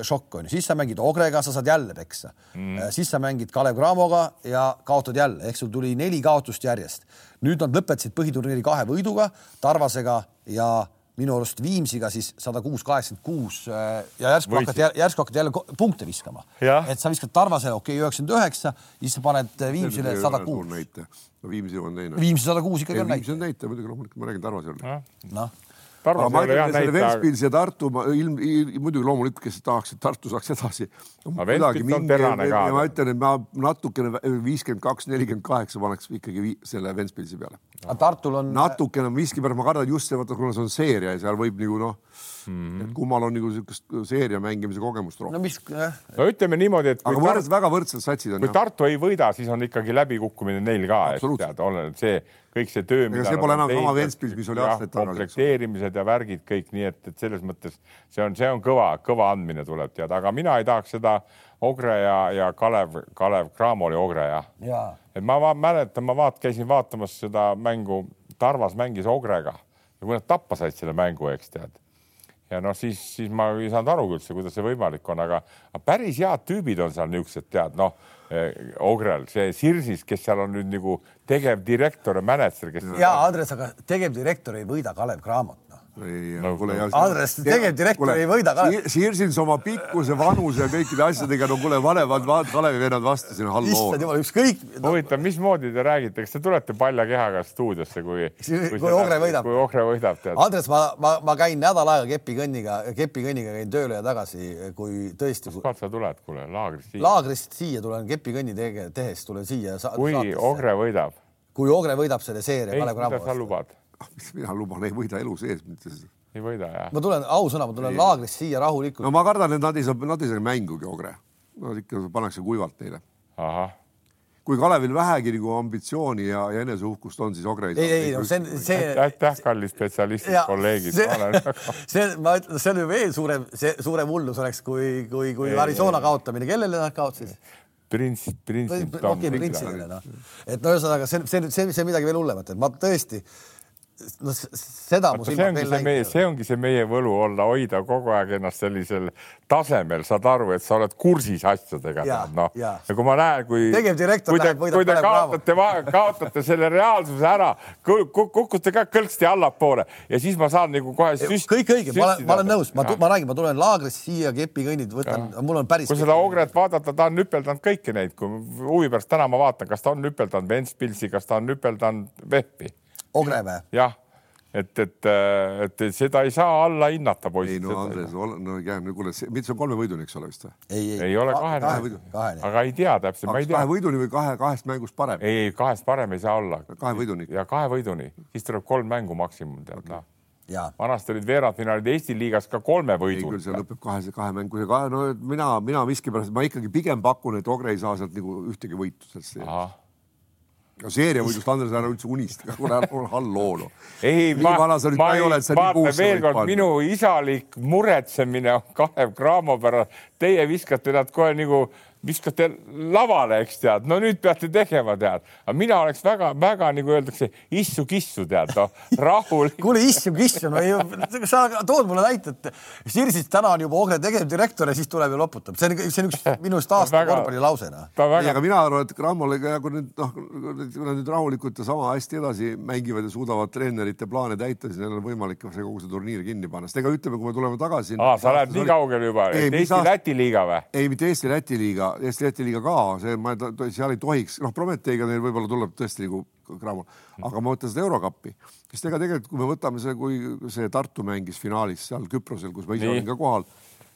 A: šokk onju, siis sa mängid Ogrega, sa saad jälle peksa mm.. siis sa mängid Kalev Cramoga ja kaotad jälle, ehk sul tuli neli kaotust järjest. nüüd nad lõpetasid põhiturniiri kahe võiduga, Tarvasega ja minu arust Viimsiga siis sada kuus, kaheksakümmend kuus äh, ja järsku hakkad, järsku hakkad jälle punkte viskama. et sa viskad Tarvasele, okei okay,, üheksakümmend üheksa, siis sa paned Viimsile sada kuus.
B: no Viimsi on teine.
A: Viimsi sada kuus ikkagi on
B: näitaja. Viimsi on näitaja, muidugi loomulikult ma räägin Tarvase juurde.
A: noh
B: aga ma ütlen, selle Ventspils ja Tartu, ma ilm, ilm, muidugi loomulikult, kes tahaks, et Tartu saaks edasi.
C: on terane ka.
B: ma ütlen, et ma natukene viiskümmend kaks, nelikümmend kaheksa paneks ikkagi selle Ventspilsi peale.
A: aga Tartul on.
B: natukene miskipärast ma kardan just see, vaata, kuna see on seeria ja seal võib nagu noh mm., et kummal on nagu niisugust seeria mängimise kogemust rohkem.
A: no mis eh..
C: no ütleme niimoodi, et.
B: aga võrd, väga võrdsed satsid on.
C: kui jah. Tartu ei võida, siis on ikkagi läbikukkumine neil ka, et tead, oleneb see kõik see töö.
B: ega see pole enam sama Ventspils, mis oli aastaid
C: tagasi. komplekteerimised ja värgid kõik, nii et, et selles mõttes see on, see on kõva, kõva andmine tuleb teada, aga mina ei tahaks seda Ogre ja, ja Kalev, Kalev Cramo oli Ogre jah
A: ja.?
C: et ma va mäletan, ma vaat-, käisin vaatamas seda mängu, Tarvas mängis Ogrega ja kui nad tappa said selle mängu, eks tead ja noh, siis, siis ma ei saanud aru üldse, kuidas see võimalik on, aga, päris head tüübid on seal niisugused, tead noh eh,, Ogrel, see Sirsis, kes seal on nüüd nagu tegevdirektor ja mänedžer, kes.
A: ja Andres, aga tegevdirektor ei võida Kalev Cramot
B: ei no,, kuule.
A: Andres, tegevdirektor ei võida ka.
B: Siirsins oma pikkuse, vanuse ja kõikide asjadega, no kuule, vanemad Kalevi vennad vastu sinna, halloo.
A: issand jumal, ükskõik
C: no.. huvitav, mismoodi te räägite, kas te tulete palja kehaga stuudiosse, kui,
A: kui, kui Ogre võidab?
C: kui Ogre võidab,
A: tead. Andres, ma, ma, ma käin nädal aega kepikõnniga, kepikõnniga käin tööle ja tagasi, kui tõesti.
C: kust sa tuled, kuule, laagrist
A: siia? laagrist siia tulen kepikõnni tege, tehes tulen siia.
C: kui Ogre võidab?
A: kui Ogre võidab selle seeria.
C: ei, mida sa lubad?
B: Ah, mis mina luban, ei võida elu sees mitte
C: ei võida jah?
A: ma tulen, ausõna, ma tulen laagrist siia rahulikult.
B: no ma kardan, et nad ei saa, nad ei saa mängugi, Ogre. Nad ikka pannakse kuivalt neile. kui Kalevil vähegi nagu ambitsiooni ja, ja eneseuhkust on, siis Ogre
A: ei saa. ei, ei, no see, see.
C: aitäh, kallid spetsialistid, kolleegid.
A: see, ma ütlen, see on ju veel suurem, see suurem hullus oleks, kui, kui, kui Arizona kaotamine, kellele nad kaotasid?
C: prints, prints.
A: okei, printsile noh, et no ühesõnaga see, see, see, see midagi veel hullemat, et ma tõesti no seda mu silmad veel näinud.
C: see ongi see meie võlu olla, hoida kogu aeg ennast sellisel tasemel, saad aru, et sa oled kursis asjadega, noh.
A: jaa.
C: ja kui ma näen, kui.
A: Tegevdirektor
C: kui te,
A: läheb, võidab
C: kui te
A: Kalev Cramo.
C: kaotate, kaotate selle reaalsuse ära, kukute ka kõlksti allapoole ja siis ma saan nagu kohe süst-.
A: kõik õige, ma olen, ma olen nõus, ma, ma räägin, ma tulen laagrist siia kepikõnnid, võtan, mul on päris.
C: kui seda Ogret vaadata, ta on nüpeldanud kõiki neid, kui huvi pärast täna ma vaatan, kas ta on nüpeldanud Ventspilsi, kas ta on nüpeldanud Vehpi,
A: Ogre või?
C: jah, et, et, et seda ei saa alla hinnata,
B: ei
C: poisid
B: no. Andres, no jääb no kuule, see on kolme võiduni, eks ole vist või?
A: ei,
C: ei ole kahene
A: kahe
B: võidu.,
A: kahene.
C: aga ei tea täpselt, ma ei tea
B: kahe. võiduni või kahe, kahest mängust parem?
C: ei, ei kahest parem ei saa olla
B: kahe võiduni.
C: ja kahe võiduni, siis tuleb kolm mängu maksimum tead okay. noh.
A: ja
C: vanasti olid veerandfinaalid Eesti liigas ka kolme
B: ei
C: võidu
B: küll, see lõpeb kahe, kahe mängu ja kahe, no mina, mina miskipärast, ma ikkagi pigem pakun, et Ogre ei saa sealt nagu ühtegi võitu sellest seeriast. No seeria võidust Andres ära üldse ära halloo noh.
C: ei,
B: sa nüüd ka ei
C: vaata veel kord, minu isalik muretsemine on Kalev Cramo pärast. Teie viskate nad kohe nagu, viskate lavale, eks tead, no nüüd peate tegema, tead. aga mina oleks väga-väga nagu öeldakse, issu-kissu tead, noh, rahulik.
A: kuule, issu kissu, no ei, sa tood mulle näite, et Sirsis täna on juba Ogre tegevdirektor ja siis tuleb ja loputab, see on, see on üks minu arust aasta
C: Väga-
A: korvpallilause, noh.
C: ta
B: ei,
C: väga
B: aga mina arvan, et Grammole, kui nüüd noh, kui nad nüüd rahulikult ja sama hästi edasi mängivad ja suudavad treenerite plaane täita, siis neil on võimalik see kogu see turniir kinni panna, sest ega ütleme, kui me tuleme tagasi.
C: aa, sa lähed nii kaugele juba,
B: Ei,
C: et Eesti-Läti liiga või?
B: ei, mitte Eesti-Läti liiga, Eesti-Läti liiga ka, see, ma, seal ei tohiks, noh, Prometeiga neil võib-olla tuleb tõesti nagu Grammol, aga ma mõtlen seda Eurokappi, sest ega tegelikult, kui me võtame see, kui see Tartu mängis finaalis seal Küprosel, kus ma ise olin ka kohal,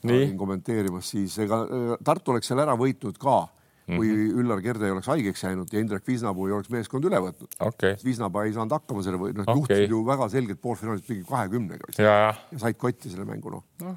B: olin kommenteerimas, siis ega Tartu oleks seal ära võitnud ka, kui mm -hmm. Üllar Kerde ei oleks haigeks jäänud ja Indrek Viisnapuu ei oleks meeskond üle võtnud.
C: okei,
B: Viisnapuu ei saanud hakkama selle või noh okay., juhtisid ju väga selgelt poolfinaalis mingi kahekümnega vist
C: ja, ja
B: ja said kotti selle mängu noh no..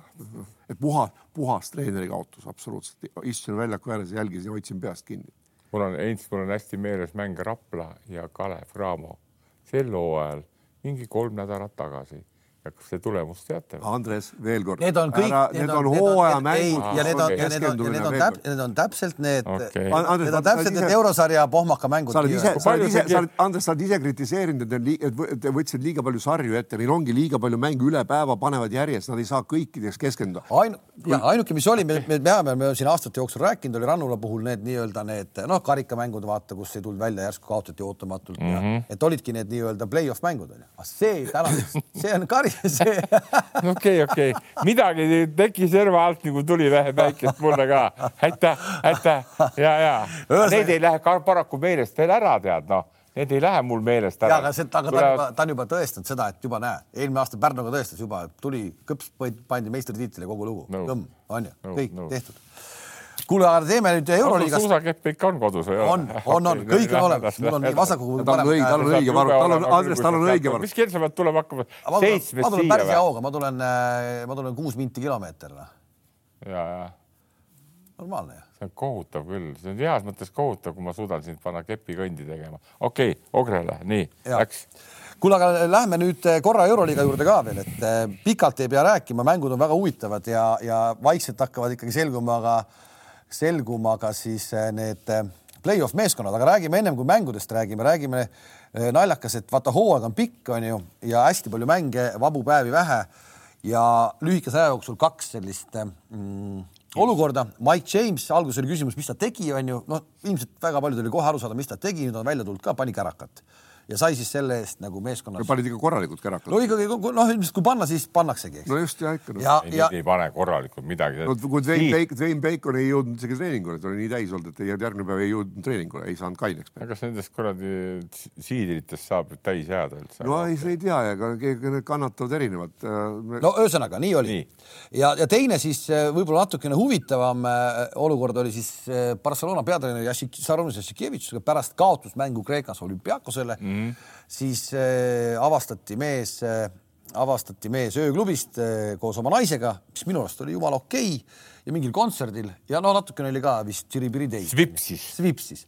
B: et puhas, puhas treeneri kaotus absoluutselt, istusin väljaku ääres, jälgisin ja hoidsin peast kinni.
C: mul on, Heinz, mul on hästi meeles mäng Rapla ja Kalev Cramo sel hooajal mingi kolm nädalat tagasi kas te tulemust teate?
B: Andres, veel kord.
A: Need on kõik,
B: need on hooajamängud.
A: ja need on, ja need on, ja need on täp-, need on täpselt need
C: Okei.
A: need on täpselt need eurosarja pohmaka mängud.
B: sa oled ise, sa oled ise
C: see,
B: sa oled, Andres, sa oled ise kritiseerinud, et need, et võ- et võtsid liiga palju sarju ette, neil ongi liiga palju mänge üle päeva panevad järjest, nad ei saa kõikideks keskenduda.
A: ainu-, ja ainuke, mis oli, me, me peame, me oleme siin aastate jooksul rääkinud, oli Rannula puhul need nii-öelda need noh, karikamängude vaata, kus ei tulnud välja, järsku kaotati ootamatult mm, -hmm. et olidki need nii-öelda play-off mängud onju. see täna, see on kari, see
C: okei, okei, midagi tegi serva alt nagu tuliväe päikest mulle ka. aitäh, aitäh ja, ja need ei lähe ka paraku meelest veel ära, tead noh, need ei lähe mul meelest ära.
A: aga see, aga ta on juba, ta on juba tõestanud seda, et juba näe, eelmine aasta Pärnuga tõestas juba, tuli kõps, pandi meistritiitli kogu lugu no., on ju
C: Nõus,
A: kõik
C: nõus.
A: tehtud. kuule, aga teeme nüüd Euroliigast,
C: suusakepp ikka on kodus või?
A: on, on, on, kõik on olemas, mul on nii vasaku
B: tal on õige, tal on õige varu, tal on, Andres, tal on õige varu.
C: mis kell sa pead tulema? Hakkama?
A: ma tulen, päris hea hooga, ma tulen, ma tulen kuus minti kilomeeter, noh,
C: ja, ja
A: normaalne ju.
C: see on kohutav küll, see on heas mõttes kohutav, kui ma suudan sind panna kepikõndi tegema. okei okay,, Ogrele, nii läks.
A: kuule, aga lähme nüüd eh, korra Euroliiga juurde ka veel, et eh, pikalt ei pea rääkima, mängud on väga huvitavad ja, ja vaikselt hakkavad ikkagi selguma ka, selguma ka siis eh, need eh, play-off meeskonnad, aga räägime ennem kui mängudest räägime, räägime eh, naljakas, et vaata, hooaeg on pikk, on ju, ja hästi palju mänge, vabu päevi vähe. Ja lühikese aja jooksul kaks sellist mm, olukorda. Mike James, alguses oli küsimus, mis ta tegi, on ju, noh, ilmselt väga paljudel oli kohe aru saada, mis ta tegi, nüüd on välja tulnud ka, pani kärakat ja sai siis selle eest nagu meeskonnas.
B: panid ikka korralikult kärakad
A: no. ikkagi noh, ilmselt kui panna, siis pannaksegi, eks
B: no just ja ikka no..
A: ja,
C: ei,
A: ja
C: ei pane korralikult midagi.
B: no kui Dwayne Bacon, Dwayne Bacon ei jõudnud isegi treeningule, ta oli nii täis olnud, et ei- järgmine päev ei jõudnud treeningule, ei saanud kaineks.
C: aga kas nendest kuradi siidritest saab täis jääda üldse?
B: no ei, sa ei tea, ega keegi need kannatavad erinevalt.
A: no ühesõnaga nii oli
C: Nii.
A: ja, ja teine siis eh, võib-olla natukene huvitavam eh, olukord oli siis Barcelona peatreener Jassik- Sarunas Jassikevitšusega pärast kaotusmängu Kreekas olümpiaakosele mm, -hmm. siis äh, avastati mees äh, avastati mees ööklubist äh, koos oma naisega, mis minu arust oli jumala okei okay, ja mingil kontserdil ja no natukene oli ka vist Tširibiri teis.
C: Svipsis.
A: Svipsis.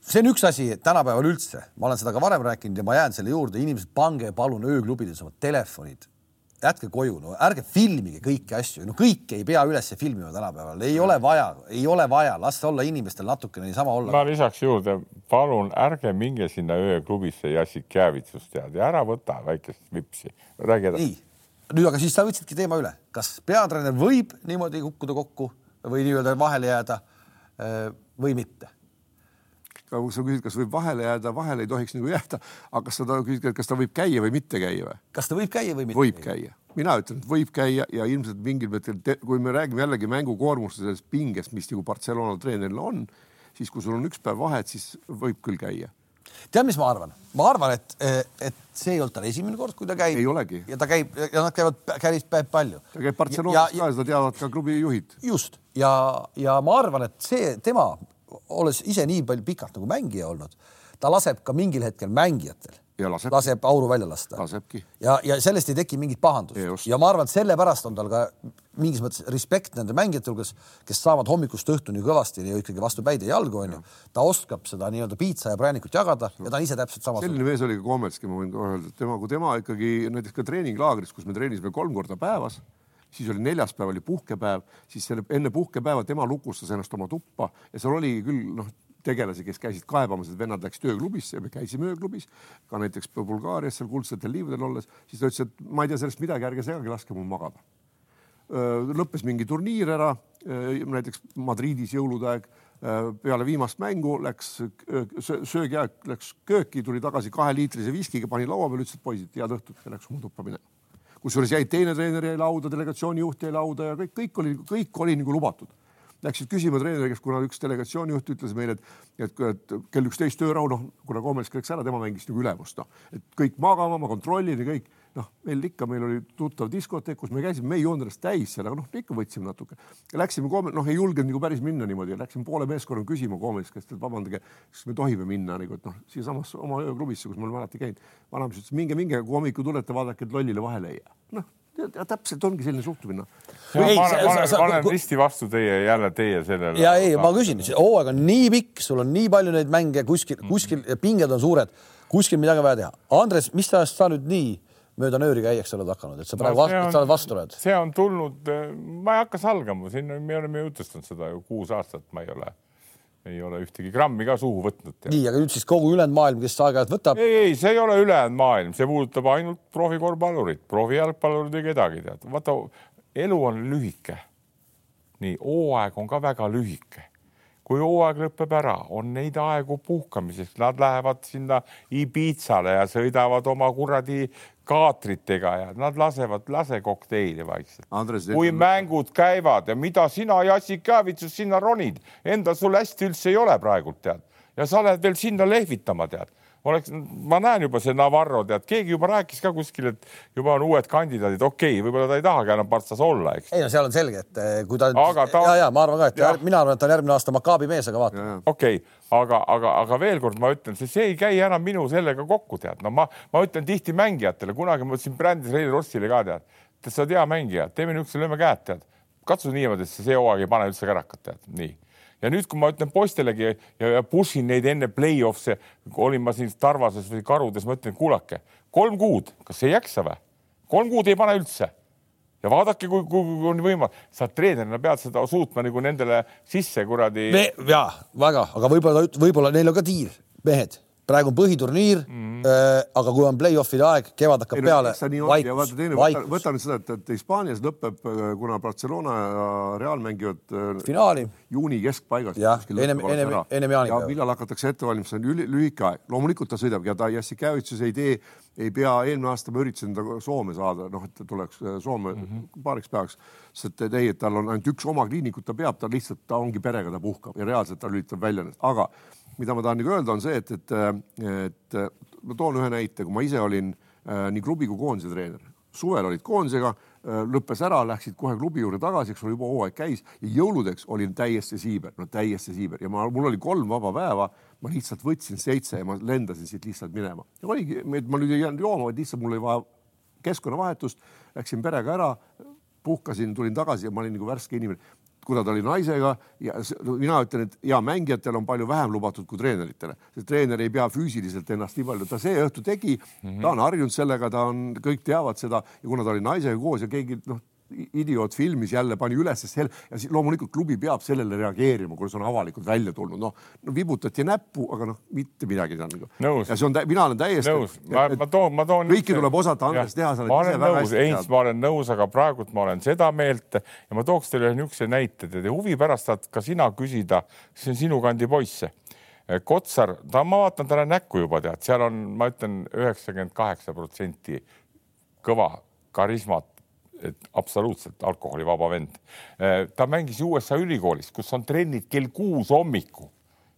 A: see on üks asi tänapäeval üldse, ma olen seda ka varem rääkinud ja ma jään selle juurde, inimesed, pange palun ööklubides oma telefonid jätke koju, no ärge filmige kõiki asju, no kõike ei pea üles filmima tänapäeval, ei ole vaja, ei ole vaja, las olla inimestel natukene niisama olla.
C: ma lisaks juurde, palun ärge minge sinna ööklubisse Jassikjävitsust tead ja ära võta väikest vipsi, räägi edasi.
A: nii, nüüd aga siis sa võtsidki teema üle, kas peatreener võib niimoodi kukkuda kokku või nii-öelda vahele jääda äh, või mitte?
B: Kui sa küsid, kas võib vahele jääda, vahele ei tohiks nagu jääda, aga kas sa küsid, kas ta võib käia või mitte käia või?
A: kas ta võib käia või mitte?
B: võib käia, mina ütlen, et võib käia ja ilmselt mingil hetkel, kui me räägime jällegi mängukoormust ja sellest pingest, mis nagu Barcelona treeneril on, siis kui sul on üks päev vahet, siis võib küll käia
A: tead, mis ma arvan? ma arvan, et, et see ei olnud tal esimene kord, kui ta käib.
B: ei olegi.
A: ja ta käib ja nad käivad, käib palju.
B: ta käib Barcelonas ka ja seda teavad ka klubi juhid.
A: just ja, ja ma arvan, et see tema olles ise nii palju pikalt nagu mängija olnud, ta laseb ka mingil hetkel mängijatel
B: ja laseb,
A: laseb auru välja lasta. ja, ja sellest ei teki mingit pahandust ja ma arvan, et sellepärast on tal ka mingis mõttes respekt nende mängijate hulgas, kes saavad hommikust õhtuni kõvasti ja ikkagi vastu päid ja jalgu onju. ta oskab seda nii-öelda piitsa ja präänikut jagada ja ta on ise täpselt samasugune.
B: selline mees oli ka Kometski, ma võin kohe öelda, et tema, kui tema ikkagi näiteks ka treeninglaagris, kus me treenisime kolm korda päevas siis oli neljapäev oli puhkepäev, siis selle enne puhkepäeva tema lukustas ennast oma tuppa ja seal oli küll noh, tegelasi, kes käisid kaebamas, et vennad läksid ööklubisse ja me käisime ööklubis. Ka näiteks Bulgaarias seal kuldsetel liivadel olles, siis ta ütles, et ma ei tea sellest midagi, ärge segage, laske mul magada. lõppes mingi turniir ära, näiteks Madridis jõulude aeg peale viimast mängu läks söögiaeg, läks kööki, tuli tagasi kaheliitrise viskiga, pani laua peale, ütles, et poisid, head õhtut ja läks oma tuppa minema kusjuures jäi teine treener jäi lauda, delegatsiooni juht jäi lauda ja kõik, kõik oli, kõik oli nagu lubatud. Läksid küsima treeneri käest, kuna üks delegatsiooni juht ütles meile, et, et, et kell üksteist öörahu, noh, kuna Komelsk läks ära, tema mängis nagu ülemust, noh, et kõik magama, ma kontrollin ja kõik noh, meil ikka, meil oli tuttav diskoteek, kus me käisime, me ei joonud ennast täis seal, aga noh, ikka võtsime natuke. Läksime koome, noh, ei julgenud nagu päris minna niimoodi, läksime poole meeskonna küsima Koomelis käest, et vabandage, kas me tohime minna nagu, et noh, siiasamasse oma ööklubisse, kus me oleme alati käinud. vanamees ütles, minge, minge, kui hommikul tulete, vaadake, et lollile vahele ei jää. noh, täpselt ongi selline suhtumine.
C: ma olen, ma olen risti vastu teie jälle teie sellele.
A: ja ei, ma küsin, hooaeg on nii pikk, sul on nii palju neid mänge kuskil, kuskil pinged on suured, kuskil midagi vaja teha. Andres, mis ajast sa nüüd nii mööda nööri käiakse oled hakanud, et sa praegu no, on, sa oled vastu oled?
C: see on tulnud, ma ei hakka salgama, siin me oleme jutustanud seda ju kuus aastat, ma ei ole, ei ole ühtegi grammi ka suhu võtnud.
A: nii, aga nüüd siis kogu ülejäänud maailm, kes aeg-ajalt võtab?
C: ei, ei, see ei ole ülejäänud maailm, see puudutab ainult profikorvpallurit, profijalgpallurit või kedagi tead, vaata elu on lühike. nii, hooaeg on ka väga lühike kui hooaeg lõpeb ära, on neid aegu puhkamiseks, nad lähevad sinna Ibitsale ja sõidavad oma kuradi kaatritega ja nad lasevad lasekokteili vaikselt. kui et... mängud käivad ja mida sina, Jassik Jäävitsus, sinna ronid, endal sul hästi üldse ei ole praegult tead. Ja sa lähed veel sinna lehvitama tead oleks, ma näen juba see Navarro, tead, keegi juba rääkis ka kuskil, et juba on uued kandidaadid, okei okay,, võib-olla ta ei tahagi enam Partsas olla, eks.
A: ei no seal on selge, et eh, kui ta, ta... ja, ja ma arvan ka, et ja. mina arvan, et ta on järgmine aasta Makaabi mees, aga vaatame.
C: okei okay., aga, aga, aga veel kord ma ütlen, see, see ei käi enam minu sellega kokku, tead, no ma, ma ütlen tihti mängijatele, kunagi ma ütlesin brändis Reili Rossile ka tead, tead, sa oled hea mängija, teeme niisuguse, lööme käed, tead, katsu niimoodi, et see hooaeg ei pane üldse kärakat, tead, nii ja nüüd, kui ma ütlen poistelegi ja, ja push in neid enne play-off'e, olin ma siin Tarvases või Karudes, ma ütlen, kuulake, kolm kuud, kas ei jaksa või? kolm kuud ei pane üldse. ja vaadake, kui, kui, kui on võimalik, sa treenerina pead seda suutma nagu nendele sisse kuradi.
A: ja väga, aga võib-olla, võib-olla neil on ka diil, mehed praegu on põhiturniir mm, -hmm. aga kui on play-off'ide aeg, kevad hakkab ei, peale.
B: vaikus, vaikus. võta nüüd seda, et, et Hispaanias lõpeb, äh, kuna Barcelona ja Real mängivad äh,
A: finaali
B: juuni keskpaigas.
A: jah, ennem, ennem, ennem jaanipäeva.
B: ja millal hakatakse ette valmistama, see on lühike aeg, loomulikult ta sõidab ja ta Jassikevitsus ei tee, ei pea, eelmine aasta ma üritasin ta Soome saada, noh, et ta tuleks Soome mm -hmm. paariks päevaks, sest et ei, et tal on ainult üks oma kliinikut, ta peab, ta lihtsalt, ta ongi perega, ta puhkab ja reaalselt ta lülitab välja, aga mida ma tahan nagu öelda, on see, et, et, et ma toon ühe näite, kui ma ise olin äh, nii klubi kui koondise treener, suvel olid koondisega äh,, lõppes ära, läksid kohe klubi juurde tagasi, eks ole, juba hooaeg käis ja jõuludeks olin täiesti siiber, no täiesti siiber. Ja ma, mul oli kolm vaba päeva, ma lihtsalt võtsin seitse ja ma lendasin siit lihtsalt minema. Oligi, et ma nüüd ei jäänud jooma, vaid lihtsalt mul oli vaja keskkonnavahetust, läksin perega ära, puhkasin, tulin tagasi ja ma olin nagu värske inimene kuna ta oli naisega ja mina ütlen, et ja mängijatel on palju vähem lubatud kui treeneritele, sest treener ei pea füüsiliselt ennast nii palju, ta see õhtu tegi mm, -hmm. ta on harjunud sellega, ta on, kõik teavad seda ja kuna ta oli naisega koos ja keegi noh, idioot filmis jälle pani üles sel- ja siis loomulikult klubi peab sellele reageerima, kui see on avalikult välja tulnud, noh no, vibutati näppu, aga noh, mitte midagi seal nagu.
C: Nõus.
B: ja see on, mina olen täiesti.
C: nõus, ma, ma toon, ma toon.
B: kõiki tuleb osata Andres teha,
C: ma olen nõus, Heinz, ma olen nõus, aga praegult ma olen seda meelt ja ma tooks teile niisuguse näite, te huvi pärast saad ka sina küsida, see on sinu kandi poiss. Kotsar, ta, ma vaatan talle näkku juba tead, seal on, ma ütlen, üheksakümmend kaheksa protsenti kõva karismat, et absoluutselt alkoholivaba vend. ta mängis USA ülikoolis, kus on trennid kell kuus hommikul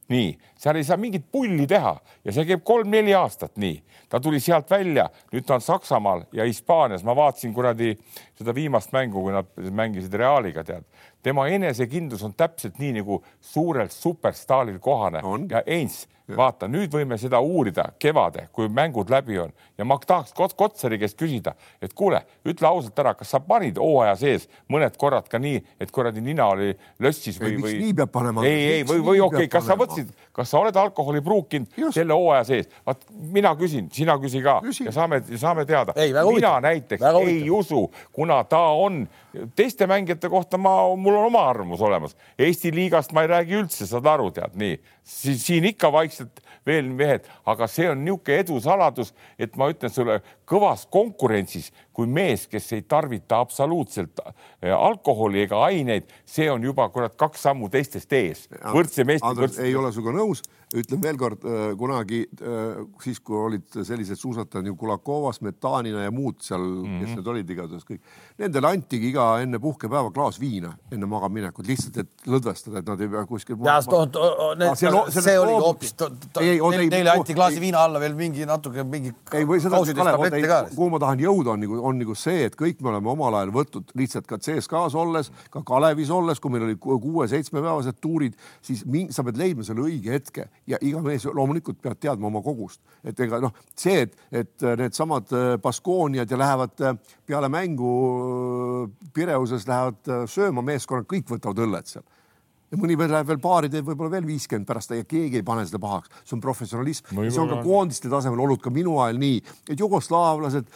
C: nii, seal ei saa mingit pulli teha ja see käib kolm-neli aastat nii. ta tuli sealt välja, nüüd ta on Saksamaal ja Hispaanias, ma vaatasin kuradi seda viimast mängu, kui nad mängisid Realiga, tead. tema enesekindlus on täpselt nii nagu suurel superstaaril kohane
B: On.
C: ja Heinz, vaata, nüüd võime seda uurida kevade, kui mängud läbi on ja ma tahaks Kot- Kotsari käest küsida, et kuule, ütle ausalt ära, kas sa panid hooaja sees mõned korrad ka nii, et kuradi nina oli lössis või, või?
B: nii peab panema?
C: ei, ei või, või okei okay, kas sa võtsid, kas sa oled alkoholi pruukinud selle hooaja sees? vaat mina küsin, sina küsi ka
B: Küsi.
C: ja saame, saame teada. Mina
A: huvitav.
C: näiteks
A: Väga
C: ei
A: huvitav.
C: usu, kuna ta on teiste mängijate kohta ma, mul on oma arvamus olemas. Eesti liigast ma ei räägi üldse, saad aru, tead nii, siin ikka vaikselt veel mehed, aga see on niisugune edu saladus, et ma ütlen sulle kõvas konkurentsis, kui mees, kes ei tarvita absoluutselt äh, alkoholi ega aineid, see on juba kurat kaks sammu teistest ees, võrdse meeste
B: ei ole sinuga nõus, ütlen veel kord äh, kunagi äh, siis, kui olid sellised suusatajad nagu Kulakovas, Metanina ja muud seal mm, -hmm. kes need olid igatahes kõik, nendele antigi iga enne puhkepäeva klaas viina enne magamaminekut lihtsalt, et lõdvestada, et nad ei pea kuskil. Ah, see loobuti.
A: hoopis, neile anti klaasi viina alla veel mingi natuke mingi
B: ei või seda, kuhu ma tahan jõuda, on nagu, on nagu see, et kõik me oleme omal ajal võtnud lihtsalt ka CSKA-s olles, ka Kalevis olles, kui meil oli ku- kuue-seitsmepäevased tuurid, siis sa pead leidma selle õige hetke ja iga mees loomulikult peab teadma oma kogust, et ega noh, see, et, et needsamad äh, Baskooniad ja lähevad äh, peale mängu äh, Pireuses lähevad äh, sööma meeskonnad, kõik võtavad õlled seal ja mõni veel läheb veel baari, teeb võib-olla veel viiskümmend pärast ja keegi ei pane seda pahaks, see on professionalism, see on ka koondiste tasemel olnud ka minu ajal nii, et jugoslaavlased,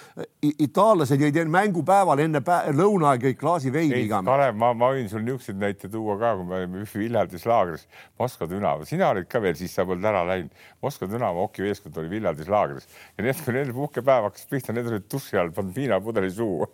B: itaallased jõid mängupäeval enne pä lõunaaega jõid klaasi veini
C: ei,
B: iga.
C: Kalev, ma, ma võin sul niisuguseid näiteid tuua ka, kui me olime Viljandis laagris, Moskva Dünamo, sina olid ka veel, siis sa polnud ära läinud. Moskva Dünamo hokimeeskond oli Viljandis laagris ja need, kui neil puhkepäev hakkas pihta, need olid duši all, pannud viinapudeli suhu.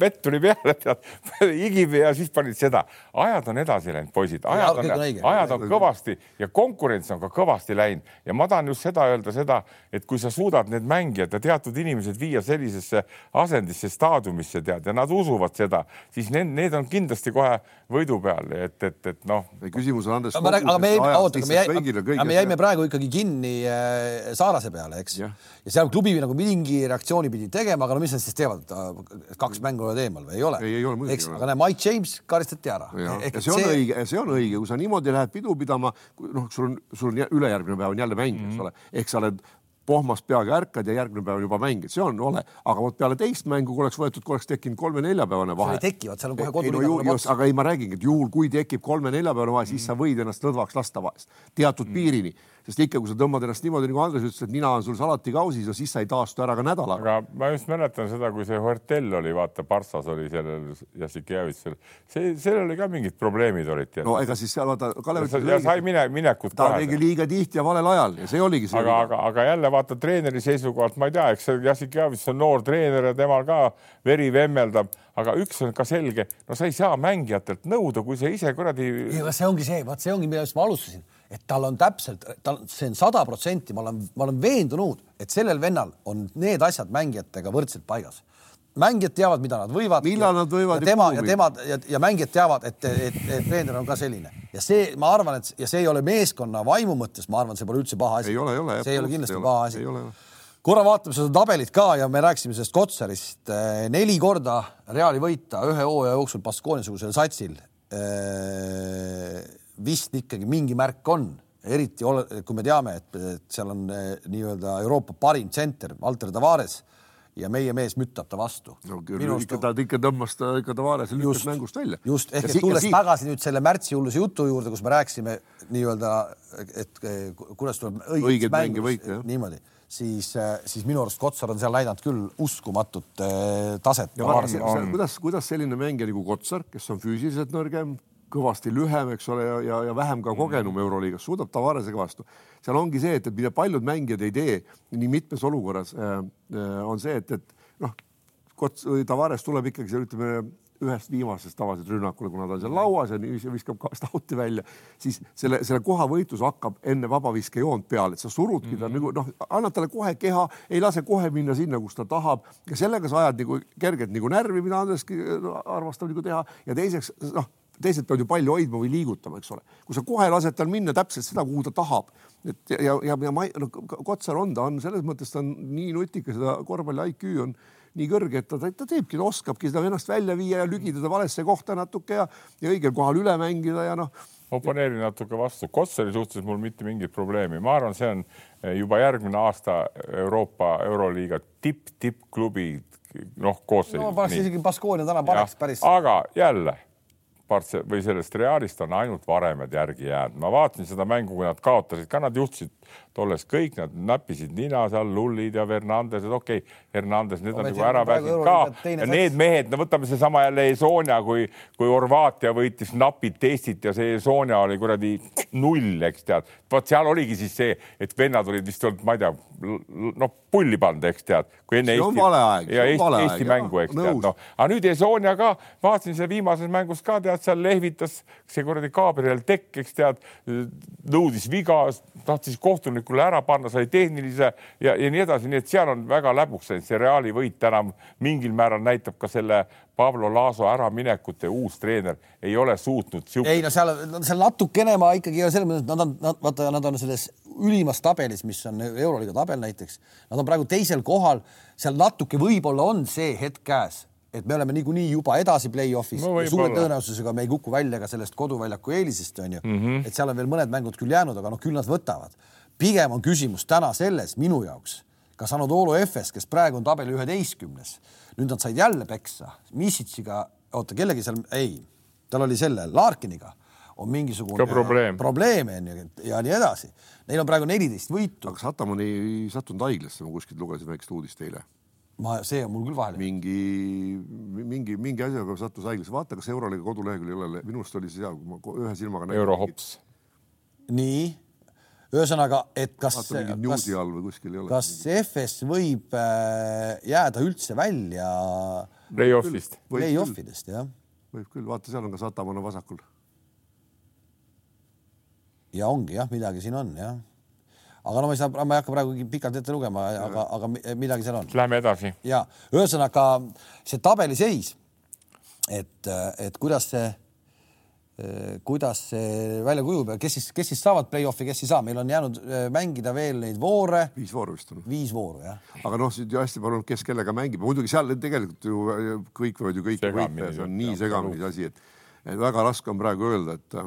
C: vett tuli peale, igib ja siis panid seda. ajad on edasi läinud, poisid, ajad
A: on
C: ajad on kõvasti ja konkurents on ka kõvasti läinud. Ja ma tahan just seda öelda seda, et kui sa suudad need mängijad ja teatud inimesed viia sellisesse asendisse, staadiumisse tead ja nad usuvad seda, siis need, need on kindlasti kohe võidu peal, et, et, et noh,
B: küsimus on Andres.
A: aga me, aga me jäime, oota, aga me jäime, me jäime praegu ikkagi kinni äh, Saarase peale, eks.
B: Jah.
A: ja seal klubi nagu mingi reaktsiooni pidi tegema, aga no mis nad siis teevad? kaks mängu oled eemal või ei ole?
B: Ei, ei ole muidugi
A: aga näe, Mike James karistati ära.
B: see on õige ja see on õige, kui sa niimoodi lähed pidu pidama, noh, sul on, sul on jä- ülejärgmine päev on jälle mäng mm, -hmm. eks ole, ehk sa oled pohmast peaga ärkad ja järgmine päev juba mäng, et see on ole, aga vot peale teist mängu, kui oleks võetud, kui oleks tekkinud kolme-neljapäevane vahe.
A: ei teki, vaat seal on kohe koduliga
B: no
A: otsa.
B: aga ei, ma räägingi, et juhul, kui tekib kolme-neljapäevane vahe, siis sa võid ennast lõdvaks lasta vahest teatud piirini, sest ikka, kui sa tõmbad ennast niimoodi nagu Andres ütles, et nina on sul salati kausis ja siis sa ei taastu ära ka nädalaga.
C: aga ma just mäletan seda, kui see Hortel oli, vaata, Parssas oli sellel Jassikjevitšil, see, sellel oli ka mingid probleemid olid.
B: no ega siis seal vaata, Kalev
C: ja, ja sai mine, minekut
B: ta tegi liiga tihti ja valel ajal ja see oligi see.
C: aga, aga, aga jälle vaata treeneri seisukohalt, ma ei tea, eks see Jassikjevitš on noor treener ja temal ka veri vemmeldab, aga üks on ka selge, no sa ei saa mängijatelt nõuda, kui sa ise kuradi
A: see ongi see, vaat see ongi, millest ma alustasin, et tal on täpselt, tal, see on sada protsenti, ma olen, ma olen veendunud, et sellel vennal on need asjad mängijatega võrdselt paigas. mängijad teavad, mida nad võivad.
B: Millal nad võivad
A: ja tema ja tema ja, ja mängijad teavad, et, et, et treener on ka selline ja see, ma arvan, et ja see ei ole meeskonna vaimu mõttes, ma arvan, see pole üldse paha asi. See ei ole kindlasti
B: ei ole.
A: paha asi
B: Ei ole.
A: korra vaatame seda tabelit ka ja me rääkisime sellest Kotsarist. neli korda Reali võita ühe hooaja jooksul Baskooni-sugusel satsil. Vist ikkagi mingi märk on, eriti ole, kui me teame, et, seal on eh, nii-öelda Euroopa parim tsenter, Valter Tavares ja meie mees müttab ta vastu.
B: no küll, ikka ta ikka tõmbas ta ikka Tavarese lükkas mängust välja.
A: just, ehk et tulles siit... tagasi nüüd selle märtsihulluse jutu juurde, kus me rääkisime nii-öelda, et kuidas tuleb õiget mängu võita, niimoodi, siis, siis minu arust Kotsar on seal näidanud küll uskumatut eh, taset.
B: kuidas, kuidas selline mängija nagu Kotsar, kes on füüsiliselt nõrgem, kõvasti lühem, eks ole, ja, ja, ja vähem ka kogenum Euroliigas, suudab Tavaresega vastu. seal ongi see, et, et mida paljud mängijad ei tee nii mitmes olukorras äh, äh, on see, et, et noh, Tavares tuleb ikkagi seal ütleme ühest viimasest tavaliselt rünnakule, kuna ta on seal lauas ja nii viskab kast out'i välja, siis selle, selle koha võitlus hakkab enne vabaviskejoont peale, et sa surudki ta mm -hmm. nagu noh, annad talle kohe keha, ei lase kohe minna sinna, kus ta tahab ja sellega sa ajad nagu kergelt nagu närvi, mida Andreski armastab nagu teha ja teiseks noh teised peavad ju palli hoidma või liigutama, eks ole. kui sa kohe lased tal minna täpselt seda, kuhu ta tahab, et ja, ja, ja ma, no Kotsar on, ta on selles mõttes, ta on nii nutikas, seda korvpalli IQ on nii kõrge, et ta, ta teebki, ta oskabki seda ennast välja viia ja lügitada valesse kohta natuke ja, ja õigel kohal üle mängida ja noh.
C: oponeerin natuke vastu, Kotsari suhtes mul mitte mingit probleemi, ma arvan, see on eh, juba järgmine aasta Euroopa Euroliiga tipp-tippklubi noh, koosseis.
A: no paneks isegi Baskonia täna paneks päris.
C: aga jälle Partse või sellest Realist on ainult varemed järgi jäänud. ma vaatasin seda mängu, kui nad kaotasid, ka nad juhtisid tolles kõik, nad näppisid nina seal, Lullid ja Fernandesed, okei okay,, Hernandez, need on nagu ära pääsenud ka ja need mehed, no võtame seesama jälle Esonia, kui, kui Horvaatia võitis napilt Eestit ja see Esonia oli kuradi null, eks tead. Vot seal oligi siis see, et vennad olid vist olnud, ma ei tea, noh, pulli pannud, eks tead, kui enne
B: Eesti
C: ja Eesti, Eesti mängu, eks tead, noh, aga nüüd Esonia ka, vaatasin seal viimases mängus ka tead, seal lehvitas see kuradi Gabriel Tekk, eks tead, nõudis viga, tahtis kohtunikule ära panna, sai tehnilise ja, ja nii edasi, nii et seal on väga läbuks läinud, see Reali võit täna mingil määral näitab ka selle Pablo Laaso äraminekut ja uus treener ei ole suutnud
A: siuk.... ei no seal, seal natukene ma ikkagi selles mõttes, et nad on, nad vaata, nad on selles ülimas tabelis, mis on Euroliiga tabel näiteks, nad on praegu teisel kohal, seal natuke võib-olla on see hetk käes et me oleme niikuinii juba edasi play-off'is no, suure tõenäosusega me ei kuku välja ka sellest koduväljaku eelisest onju mm, -hmm. et seal on veel mõned mängud küll jäänud, aga noh, küll nad võtavad. pigem on küsimus täna selles minu jaoks, kas Anadolu Efes, kes praegu on tabeli üheteistkümnes, nüüd nad said jälle peksa, Misitsiga, oota, kellegi seal, ei, tal oli selle Larkiniga on mingisugune
C: probleem,
A: probleem on ju ja nii edasi. Neil on praegu neliteist võitu.
B: aga Sataman ei sattunud haiglasse, ma kuskilt lugesin väikest uudist eile
A: ma, see on mul küll vahele.
B: mingi, mingi, mingi asjaga sattus haiglasse, vaata, kas Euroliiga kodulehekülg ei ole, minu arust oli see seal, kui ma ühe silmaga
C: nägin. Eurohops.
A: nii, ühesõnaga, et kas.
B: ole.
A: kas FS võib äh, jääda üldse välja?
C: Play-off'ist.
A: Play-off'idest jah.
B: võib küll, vaata, seal on ka Satamanna vasakul.
A: ja ongi jah, midagi siin on jah aga no ma ei saa, ma ei hakka praegu pikalt ette lugema, aga, aga midagi seal on.
C: Lähme edasi.
A: ja ühesõnaga see tabeliseis, et, et kuidas see, kuidas see välja kujub ja kes siis, kes siis saavad play-off'i, kes ei saa, meil on jäänud äh, mängida veel neid voore.
B: viis vooru vist on.
A: viis vooru jah.
B: aga noh, nüüd hästi palju, kes kellega mängib, muidugi seal tegelikult ju kõik võivad ju kõike võita, see on nii segamini see asi, et, et väga raske on praegu öelda, et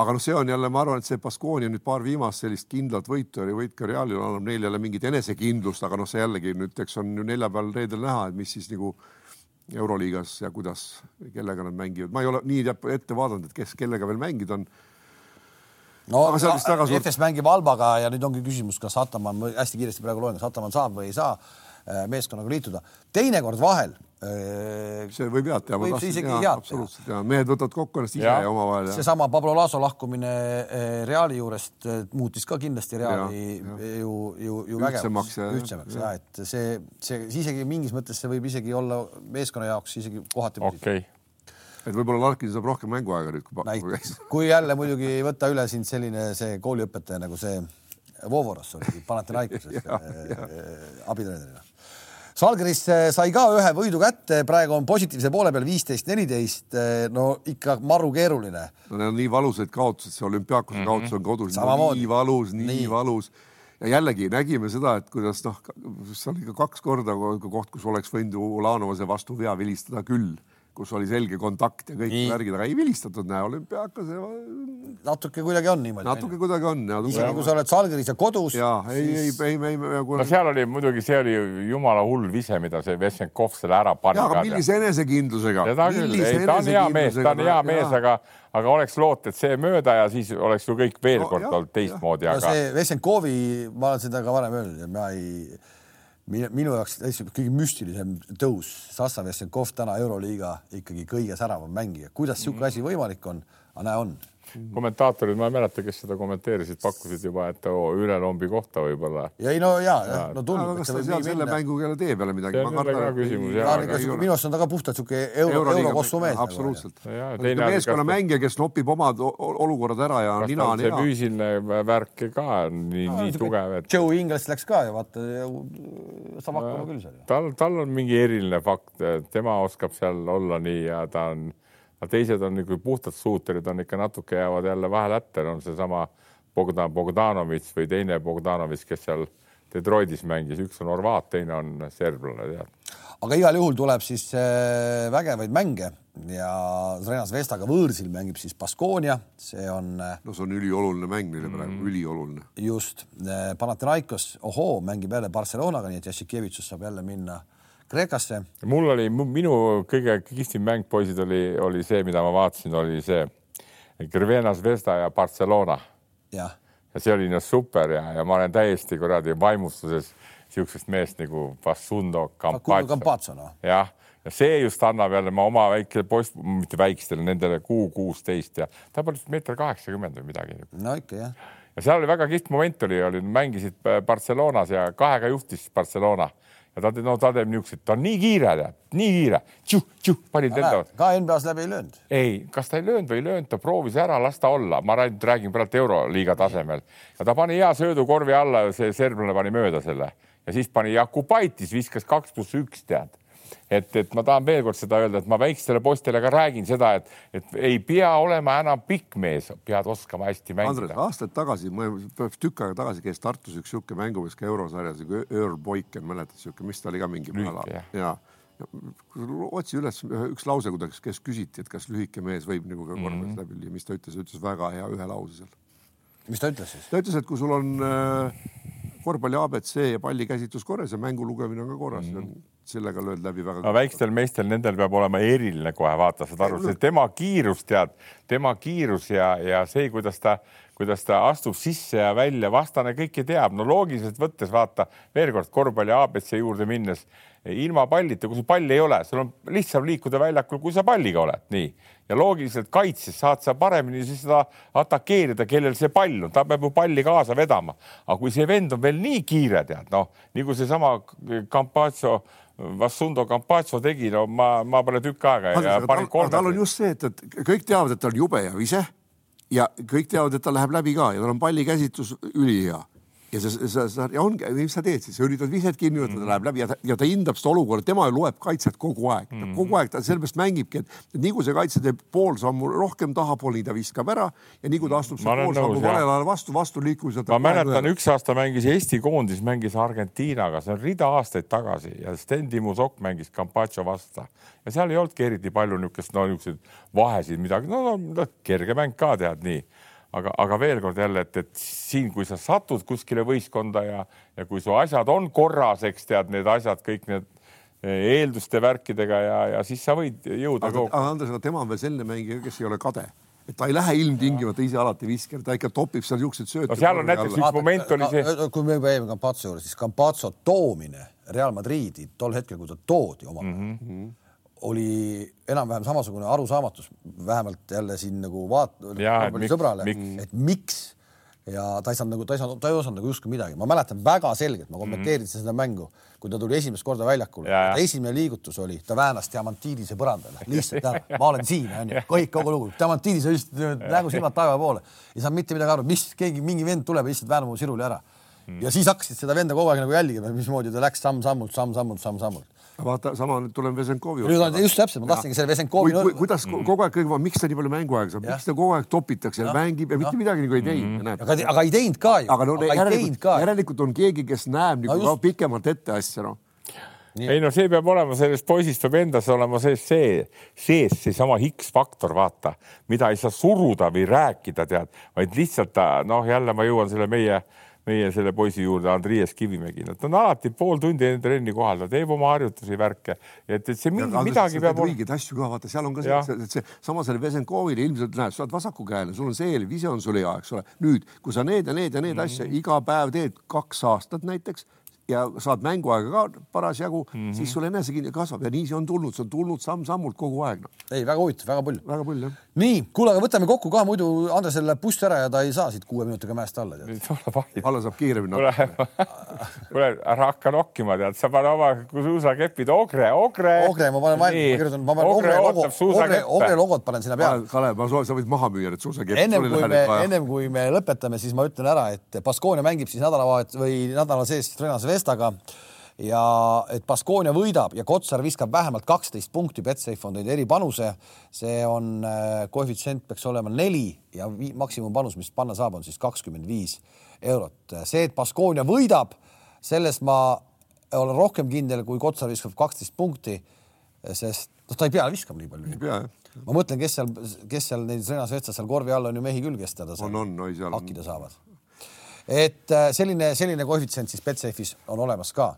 B: aga noh, see on jälle, ma arvan, et see Baskonia nüüd paar viimast sellist kindlat võitu oli võit ka Realil annab neile jälle mingit enesekindlust, aga noh, see jällegi nüüd, eks on ju neljapäeval, reedel näha, et mis siis nagu Euroliigas ja kuidas, kellega nad mängivad, ma ei ole nii ette vaadanud, et kes kellega veel mängida on
A: no aga no, suurt... FS mängib Albaga ja nüüd ongi küsimus, kas Ataman, hästi kiiresti praegu loen, kas Ataman saab või ei saa äh, meeskonnaga liituda. teinekord vahel
B: see võib head teha.
A: võib see isegi head teha.
B: absoluutselt ja mehed võtavad kokku ennast ise ja, ja omavahel.
A: seesama Pablo Laso lahkumine Reali juurest muutis ka kindlasti Reali ja, ja. ju, ju, ju vägevamaks, ühtsemaks ja, ja et see, see isegi mingis mõttes see võib isegi olla meeskonna jaoks isegi kohati
C: okay.
B: et võib-olla Larkin saab rohkem mänguaega nüüd, kui
A: näiteks, kui jälle muidugi võtta üle sind selline see kooliõpetaja nagu see Vovoros oli Panathinaikoses abitreenerina Žalgiris sai ka ühe võidu kätte, praegu on positiivse poole peal viisteist, neliteist. no ikka maru keeruline.
B: no need on nii valusad kaotused, see olümpiaakuse mm -hmm. kaotus on kodus no, nii valus, nii, valus ja jällegi nägime seda, et kuidas noh, see oli ikka kaks korda koht, kus oleks võinud ju Ulanovase vastu vea vilistada küll kus oli selge kontakt ja kõik
A: Nii.
B: värgid, aga ei vilistatud, näe, olümpiaakas ja
A: natuke kuidagi on niimoodi.
B: natuke kuidagi on
A: isegi kui sa oled Salgeris ja kodus.
B: ja ei, ei, ei, ei, ei,
C: no seal oli muidugi, see oli jumala hull vise, mida see Vessenkov selle ära pani.
B: ja aga millise enesekindlusega.
C: seda küll, ei ta on hea mees, ta on hea mees, aga, aga oleks loota, et see mööda ja siis oleks ju kõik veel
B: No
C: kord olnud teistmoodi, aga
A: see Vessenkovi, ma olen seda ka varem öelnud ja ma ei, minu jaoks täitsa kõige müstilisem tõus, Sassa Vessenkov täna Euroliiga ikkagi kõige säravam mängija, kuidas niisugune asi võimalik on, aga näe on.
C: kommentaatorid, ma ei mäleta, kes seda kommenteerisid, pakkusid juba, et oo, üle lombi kohta võib-olla.
A: ja ei no ja, ja, no tundub, et
B: kas ta seal
A: nii
B: selle
A: minna.
B: mängu keele tee peale midagi?
A: Minu arust on ta ka puhtalt niisugune euro, eurokossu mees. nagu
B: absoluutselt.
C: Ja
B: ta
C: teine
B: on
C: asi,
B: meeskonna
C: kas ta-
B: mängija, kes nopib omad olukorrad ära ja nina on
C: see
B: hea.
C: füüsiline värk ka nii, nii tugev, et
A: Joe Ingles läks ka ja vaata, saab hakkama küll seal.
C: tal, tal on mingi eriline fakt, tema oskab seal olla nii ja ta on, teised on nagu puhtad suuterid on ikka natuke jäävad jälle vahel hätta, on seesama Bogdan Bogdanovitš või teine Bogdanovitš, kes seal Detroitis mängis, üks on horvaat, teine on serblane, tead.
A: aga igal juhul tuleb siis äh, vägevaid mänge. Ja Renas Vestaga võõrsil mängib siis Baskonia, see on äh,
B: no see on ülioluline mäng neile praegu, ülioluline.
A: just. Äh, Panathinaikos, ohoo, mängib jälle Barcelonaga, nii et Jassikevitšus saab jälle minna Kreekasse.
C: mul oli, minu kõige kihvtim mäng, poisid, oli, oli see, mida ma vaatasin, oli see Crvena Zvezda ja Barcelona ja see oli no super ja, ja ma olen täiesti kuradi vaimustuses siuksest meest nagu
A: Facundo
C: Campazzo.
A: Noh.
C: jah, ja see just annab jälle ma oma väikele poiss, mitte väikestele, nendele kuu kuusteist ja ta pole meeter kaheksakümmend või midagi.
A: no ikka jah.
C: ja seal oli väga kihvt moment oli, oli, mängisid Barcelonas ja kahega juhtis Barcelona ja ta, no ta teeb niisuguseid, ta on nii kiire, nii kiire, panid enda
A: ka NBA-s läbi ei löönud.
C: ei, kas ta ei löönud või ei löönud, ta proovis ära, las ta olla, ma räägin, räägin praegu Euroliiga tasemel. Ja ta pani hea söödu korvi alla, see serblane pani mööda selle. Ja siis pani Jakubaitis, viskas kaks pluss üks, tead et, et ma tahan veel kord seda öelda, et ma väikestele poistele ka räägin seda, et, et ei pea olema enam pikk mees, pead oskama hästi
B: Andres,
C: mängida.
B: aastaid tagasi, ma tükk aega tagasi käis Tartus üks sihuke mängumees ka eurosarjas, Earl Boyken, mäletad sihuke, mis ta oli ka mingi
C: Lühike, jah.
B: ja, ja otsi üles üks lause, kuidas, kes küsiti, et kas lühike mees võib nagu ka korvpallis
C: Mhm.
B: läbi lüüa, mis ta ütles, ütles väga hea ühe lause seal.
A: mis ta ütles siis?
B: ta ütles, et kui sul on äh, korvpalli abc ja pallikäsitlus korras ja mängu lugemine on ka korras mm, -hmm. Sellega lööd läbi väga
C: no väikstel meestel, nendel peab olema eriline kohe, vaata, saad aru, see tema kiirus, tead, tema kiirus ja, ja see, kuidas ta, kuidas ta astub sisse ja välja, vastane kõike teab, no loogiliselt võttes vaata veel kord korvpalli abc juurde minnes ilma pallita, kui sul palli ei ole, sul on lihtsam liikuda väljakul, kui sa palliga oled, nii. Ja loogiliselt kaitses saad sa paremini siis seda atakeerida, kellel see pall on, ta peab ju palli kaasa vedama, aga kui see vend on veel nii kiire, tead noh, nagu seesama Campazzo, Vassundo Campazzo tegi, no ma, ma pole tükk aega ja panin
B: aga tal on just see, et, et kõik teavad, et ta on jube ja vise ja kõik teavad, et ta läheb läbi ka ja tal on pallikäsitlus ülihea ja sa, sa, sa ja ongi, mis sa teed siis, üritad viset kinni võtta, ta läheb läbi ja ta, ja ta hindab seda olukorda, tema ju loeb kaitset kogu aeg mm, -hmm. kogu aeg ta sellepärast mängibki, et, et nii kui see kaitse teeb pool sammu rohkem tahapoole, nii ta viskab ära ja nii kui ta astub pool sammu
C: nõus, jah.
B: valele ajale vastu, vastu liikumiselt.
C: ma mäletan, üks aasta mängis Eesti koondis, mängis Argentiinaga, see on rida aastaid tagasi ja Sten Timo Sokk mängis Campazzo vastu ja seal ei olnudki eriti palju niisugust, no niisuguseid vahesid, midagi, no, no kerge mäng ka tead nii aga, aga veel kord jälle, et, et siin, kui sa satud kuskile võistkonda ja, ja kui su asjad on korras, eks tead need asjad, kõik need eh, eelduste värkidega ja, ja siis sa võid jõuda
B: aga, aga Andres, aga tema on veel selline mängija, kes ei ole kade, et ta ei lähe ilmtingimata ise alati viskama, ta ikka topib seal niisuguseid sööte.
C: No seal on näiteks üks moment oli see-
A: kui me juba jäime Campazzo juurde, siis Campazzo toomine Real Madridi tol hetkel, kui ta toodi oma mm. -hmm. Oli enam-vähem samasugune arusaamatus, vähemalt jälle siin nagu vaat-,
C: miks-
A: sõbrale, et miks. Ja ta ei saanud nagu, ta ei saanud, ta ei osanud nagu justkui midagi, ma mäletan väga selgelt, ma kommenteerisin seda mängu, kui ta tuli esimest korda väljakule, esimene liigutus oli, ta väänas Diamantidise põrandale, lihtsalt, ma olen siin, onju, kõik kogu lugu, Diamantidis oli lihtsalt nägu silmad taeva poole, ei saanud mitte midagi aru, mis keegi, mingi vend tuleb ja lihtsalt väänab mu siruli ära. ja siis hakkasid seda venda kogu aeg nagu jälgima, mismoodi ta läks samm-sammult, samm-sammult, samm-sammult.
B: vaata, sama nüüd tulen Vesenkovi
A: on just täpselt, ma tahtsingi selle Vesenkovi
B: Kui, kui, kuidas kogu aeg kõik, miks ta nii palju mänguaega saab, miks ta kogu aeg topitakse ja mängib ja mitte midagi nagu ei teinud, näed.
A: aga, aga ei teinud ka ju,
B: aga no
A: aga
B: järelikult, järelikult on keegi, kes näeb nagu
A: just.
B: no, pikemalt ette asja, noh.
C: ei no see peab olema, sellest poisist peab endas olema sees see, sees seesama X-faktor, vaata, mida ei saa suruda või rääkida, tead, vaid lihtsalt ta noh, jälle ma jõuan selle meie meie selle poisi juurde, Andriies Kivimägi, nad on alati pool tundi enne trenni kohal, ta teeb oma harjutusi, värke, et, et see mingi, midagi peab
B: olema. õigeid asju ka vaata, seal on ka see, et see sama selle Vesenkovile ilmselt näed, sa oled vasakukäeline, sul on see eelv, ise on sul hea, eks ole. nüüd, kui sa need ja need ja need mm -hmm. asju iga päev teed kaks aastat näiteks ja saad mänguaega ka parasjagu mm, -hmm. siis sul enesekindlus kasvab ja nii see on tulnud, see on tulnud samm-sammult kogu aeg no..
A: ei, väga huvitav, väga pull.
B: väga pull jah.
A: nii, kuule, aga võtame kokku ka, muidu Andresel läheb buss ära ja ta ei saa siit kuue minutiga mäest alla.
B: alla saab kiiremini
C: nokkima. kuule, ära hakka nokkima, tead, sa pane oma suusakepid, Ogre, Ogre.
A: Ogre, ma panen valmis, ma kirjutan, ma panen Ogre logo, Ogre, Ogre logot panen sinna peale.
B: Kalev, ma soovin, sa võid maha müüa need suusakepid.
A: ennem kui me, ennem kui me lõpetame, siis ma ütlen ära, et Baskonia mängib siis nädalavahet või nädala sees Renas Vestaga ja et Baskonia võidab ja Kotsar viskab vähemalt kaksteist punkti, Betsafe on teinud eripanuse, see on äh, koefitsient peaks olema neli ja maksimumpanus, mis panna saab, on siis kakskümmend viis eurot. see, et Baskonia võidab, selles ma olen rohkem kindel, kui Kotsar viskab kaksteist punkti, sest noh, ta ei pea viskama nii palju.
B: ei pea jah
A: ma mõtlen, kes seal, kes seal neid Renas Vetsas seal korvi all on ju mehi küll, kes teda
B: on, on, no, seal
A: hakkida saavad et äh, selline, selline koefitsient siis Betsafe'is on olemas ka.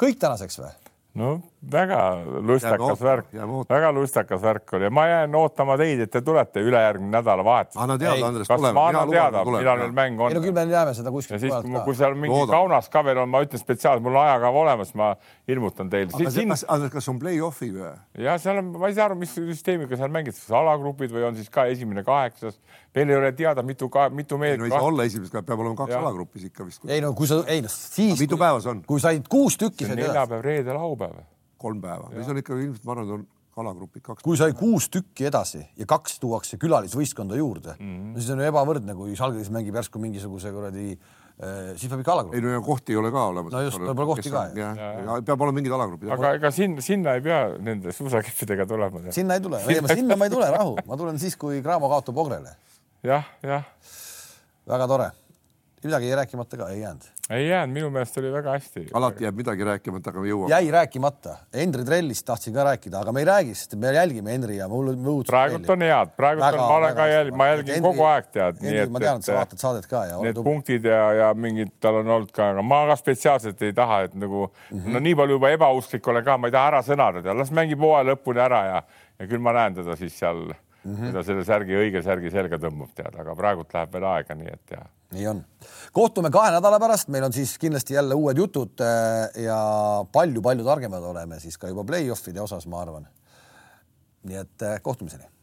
A: kõik tänaseks või?
C: no väga lustakas värk, väga lustakas värk oli ja ma jään ootama teid, et te tulete ülejärgmine nädalavahetus.
B: anna teada, Andres,
C: tuleme. ma annan teada, millal meil mäng on.
A: ei no küll me teame seda kuskilt.
C: ja siis, kui, seal mingi Loodan. kaunas ka veel on, ma ütlen spetsiaalselt, mul on ajakava olemas, ma ilmutan teile.
B: Siin... kas, Andres, kas on play-off'i või?
C: ja seal on, ma ei saa aru, mis süsteemiga seal mängitakse, alagrupid või on siis ka esimene kaheksas veel ei ole teada, mitu, mitu meest.
B: ei no ei saa olla esimesed, peab olema kaks alagrupis ikka vist.
A: ei no kui sa, ei no siis.
B: mitu päeva see on?
A: kui said kuus tükki.
C: neljapäev, reede, laupäev.
B: kolm päeva, või see on ikka ilmselt, ma arvan, on alagrupid kaks.
A: kui sai kuus tükki edasi ja kaks tuuakse külalisvõistkonda juurde mm, -hmm. no siis on ju ebavõrdne, kui Žalgiris mängib järsku mingisuguse kuradi äh, siis peab ikka alagrupp.
B: ei no ja kohti ei ole ka olemas.
A: no just, võib-olla kohti ka.
B: peab olema mingid alagrupid.
C: aga ega sinna, sinna ei pea nende suusakeppidega tulema.
A: sinna ei tule, sinna ma ei tule, rahu, ma tulen siis, kui Graamo kaotab Ogrele
C: jah, jah.
A: väga tore. midagi jäi rääkimata ka, ei jäänud?
C: ei jäänud, minu meelest oli väga hästi.
B: alati jääb midagi rääkimata, aga me jõuame.
A: jäi rääkimata. Henri Trellist tahtsin ka rääkida, aga me ei räägi, sest me jälgime Henri ja mul on
C: praegult on head, praegult väga, on, ma olen ka jälginud, ma jälgin Henry, kogu aeg tead.
A: ma tean, et sa vaatad saadet ka ja.
C: Need punktid ja, ja mingid tal on olnud ka, aga ma ka spetsiaalselt ei taha, et nagu mm -hmm. no nii palju juba ebausklik olen ka, ma ei taha ära sõnada, las mängib hooaja lõpuni ära ja, ja küll ma näen teda siis seal mm, -hmm. ta selle särgi, õige särgi selga tõmbab, tead, aga praegult läheb veel aega, nii et ja.
A: nii on. kohtume kahe nädala pärast, meil on siis kindlasti jälle uued jutud äh, ja palju-palju targemad oleme siis ka juba play-off'ide osas, ma arvan. nii et äh, kohtumiseni